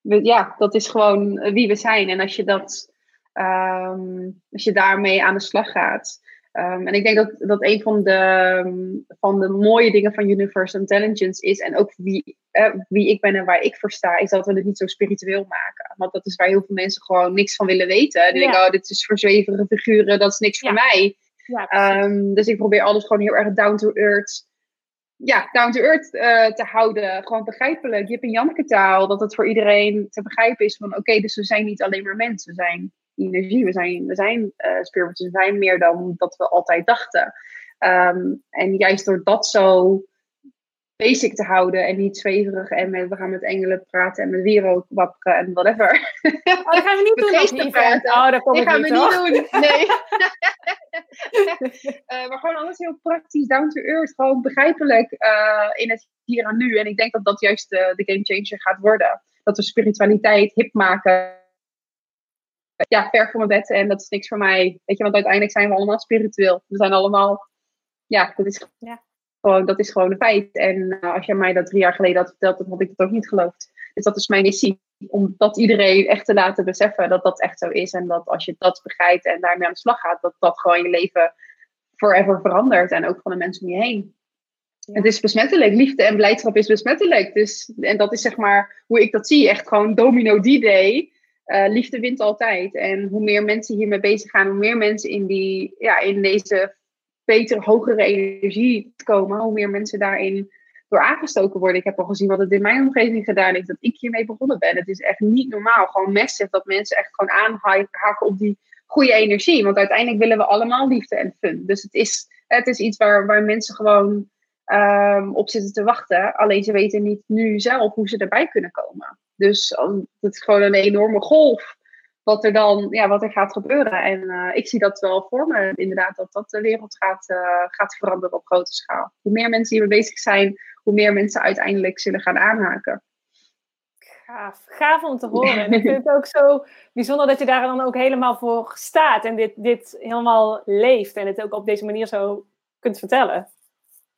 We, ja, dat is gewoon wie we zijn. En als je, dat, um, als je daarmee aan de slag gaat. Um, en ik denk dat, dat een van de, van de mooie dingen van Universal Intelligence is, en ook wie, eh, wie ik ben en waar ik voor sta, is dat we het niet zo spiritueel maken. Want dat is waar heel veel mensen gewoon niks van willen weten. Die denken, oh, dit is voor zwevige figuren, dat is niks voor mij. Um, dus ik probeer alles gewoon heel erg down to earth. Ja, down to earth uh, te houden. Gewoon begrijpelijk. Hebt een Janneke taal. Dat het voor iedereen te begrijpen is van oké, dus we zijn niet alleen maar mensen. We zijn energie. We zijn, we zijn uh. We zijn meer dan dat we altijd dachten. Um, en juist door dat zo basic te houden en niet zweverig en met, we gaan met engelen praten en met wierook wapperen en whatever. Oh, dat gaan we niet doen op praten. Oh, dat gaan we niet doen. Nee. uh, maar gewoon alles heel praktisch, down to earth, gewoon begrijpelijk uh, in het hier en nu. En ik denk dat dat juist de, de game changer gaat worden. Dat we spiritualiteit hip maken. Ja, ver van mijn bed en dat is niks voor mij. Weet je, want uiteindelijk zijn we allemaal spiritueel. We zijn allemaal, ja, dat is ja gewoon, dat is gewoon een feit. En uh, als jij mij dat drie jaar geleden had verteld, dan had ik het ook niet geloofd. Dus dat is mijn missie. Om dat iedereen echt te laten beseffen dat dat echt zo is. En dat als je dat begrijpt en daarmee aan de slag gaat, dat dat gewoon je leven forever verandert. En ook van de mensen om je heen. Het is besmettelijk. Liefde en blijdschap is besmettelijk. Dus, en dat is zeg maar hoe ik dat zie. Echt gewoon domino D-day. Uh, liefde wint altijd. En hoe meer mensen hiermee bezig gaan, hoe meer mensen in, die, ja, in deze betere, hogere energie komen, hoe meer mensen daarin door aangestoken worden. Ik heb al gezien wat het in mijn omgeving gedaan heeft, dat ik hiermee begonnen ben. Het is echt niet normaal, gewoon massive, dat mensen echt gewoon aanhaken op die goede energie. Want uiteindelijk willen we allemaal liefde en fun. Dus het is, het is iets waar, waar mensen gewoon um, op zitten te wachten. Alleen ze weten niet nu zelf hoe ze erbij kunnen komen. Dus het is gewoon een enorme golf wat er dan ja, wat er gaat gebeuren. En uh, ik zie dat wel voor me, inderdaad, dat dat de wereld gaat, uh, gaat veranderen op grote schaal. Hoe meer mensen hiermee bezig zijn, hoe meer mensen uiteindelijk zullen gaan aanhaken. Gaaf, gaaf om te horen. En ik vind het ook zo bijzonder dat je daar dan ook helemaal voor staat en dit, dit helemaal leeft en het ook op deze manier zo kunt vertellen.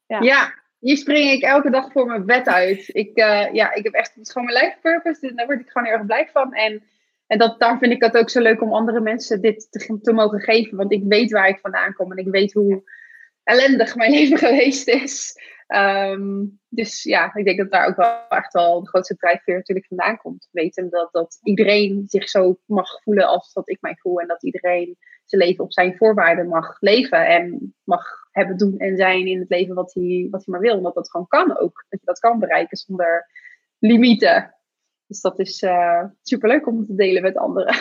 Ja, ja hier spring ik elke dag voor mijn bed uit. Ik, uh, ja, ik heb echt het is gewoon mijn life purpose, dus daar word ik gewoon heel erg blij van. En, en dat, daar vind ik het ook zo leuk om andere mensen dit te, te mogen geven, want ik weet waar ik vandaan kom en ik weet hoe ellendig mijn leven geweest is. Ehm, dus ja, ik denk dat daar ook wel echt wel de grootste drijfveer natuurlijk vandaan komt. Weten dat, dat iedereen zich zo mag voelen als dat ik mij voel. En dat iedereen zijn leven op zijn voorwaarden mag leven. En mag hebben, doen en zijn in het leven wat hij, wat hij maar wil. En dat dat gewoon kan ook. Dat je dat kan bereiken zonder limieten. Dus dat is uh, superleuk om te delen met anderen.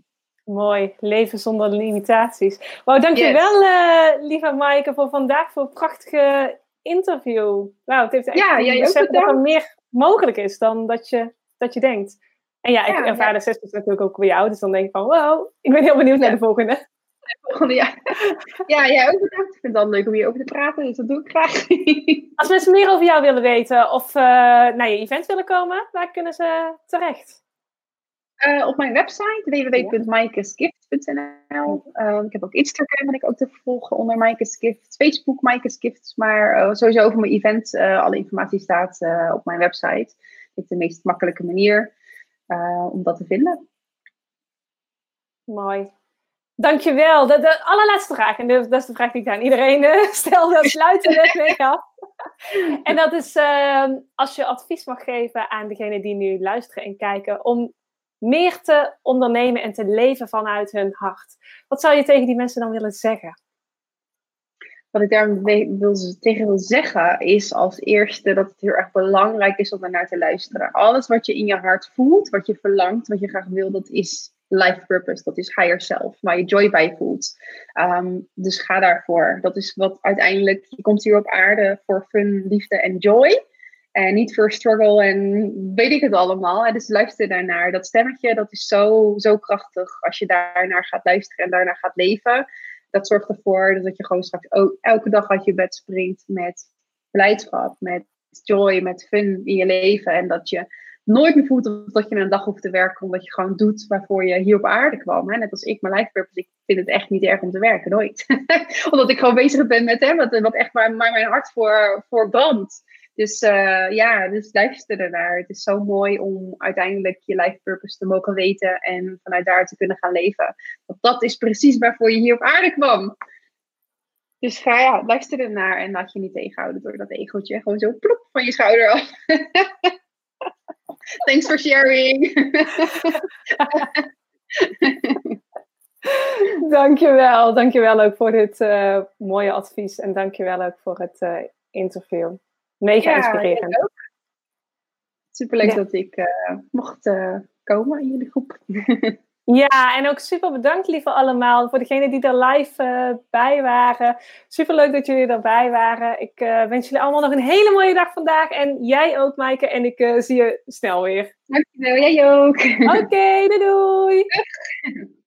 Mooi, leven zonder limitaties. Wauw, dankjewel yes. uh, lieve Maaike voor vandaag, voor een prachtige interview. Nou, het heeft echt ja, ook dat er meer mogelijk is dan dat je, dat je denkt. En ja, ik ja, ervaar de zesde natuurlijk ook bij jou, dus dan denk ik van, wow, ik ben heel benieuwd naar de volgende. volgende ja. ja, jij ook bedankt. Ik vind het dan leuk om hierover te praten, dus dat doe ik graag. Als mensen meer over jou willen weten of uh, naar je event willen komen, waar kunnen ze terecht? Uh, op mijn website www.maikesgift.nl. Uh, ik heb ook Instagram ben ik ook te volgen onder Maikes Gift. Facebook Maikes Gift. Maar uh, sowieso over mijn event. alle informatie staat op mijn website. Dat is de meest makkelijke manier om dat te vinden. Mooi. Dankjewel. De, de allerlaatste vraag, en dat is de vraag die ik aan iedereen stel, dat sluiten mee af. en dat is ehm, als je advies mag geven aan degenen die nu luisteren en kijken, om meer te ondernemen en te leven vanuit hun hart. Wat zou je tegen die mensen dan willen zeggen? Wat ik daar wil, tegen wil zeggen is als eerste dat het heel erg belangrijk is om naar te luisteren. Alles wat je in je hart voelt, wat je verlangt, wat je graag wil, dat is life purpose. Dat is higher self, waar je joy bij voelt. Um, dus ga daarvoor. Dat is wat uiteindelijk, je komt hier op aarde voor fun, liefde en joy. En niet voor struggle en weet ik het allemaal. En dus luister daarnaar. Dat stemmetje, dat is zo, zo krachtig als je daarnaar gaat luisteren en daarnaar gaat leven. Dat zorgt ervoor dat je gewoon straks ook elke dag uit je bed springt met blijdschap, met joy, met fun in je leven. En dat je nooit meer voelt dat je een dag hoeft te werken, omdat je gewoon doet waarvoor je hier op aarde kwam. Hè? Net als ik, mijn life purpose, ik vind het echt niet erg om te werken, nooit. omdat ik gewoon bezig ben met hem, wat, echt maar mijn hart voor, voor brandt. Dus uh, ja, dus luister ernaar. Het is zo mooi om uiteindelijk je life purpose te mogen weten en vanuit daar te kunnen gaan leven. Want dat is precies waarvoor je hier op aarde kwam. Dus ga ja, luister ernaar en laat je niet tegenhouden door dat egootje. Gewoon zo plop van je schouder af. Thanks for sharing. dankjewel. Dankjewel ook voor dit uh, mooie advies. En dankjewel ook voor het uh, interview. Mega ja, inspirerend. Superleuk ja. dat ik uh, mocht komen in jullie groep. ja, en ook super bedankt lieve allemaal voor degenen die er live uh, bij waren. Superleuk dat jullie erbij waren. Ik wens jullie allemaal nog een hele mooie dag vandaag. En jij ook, Maaike. En ik zie je snel weer. Dankjewel, jij ook. Oké, okay, doei doei.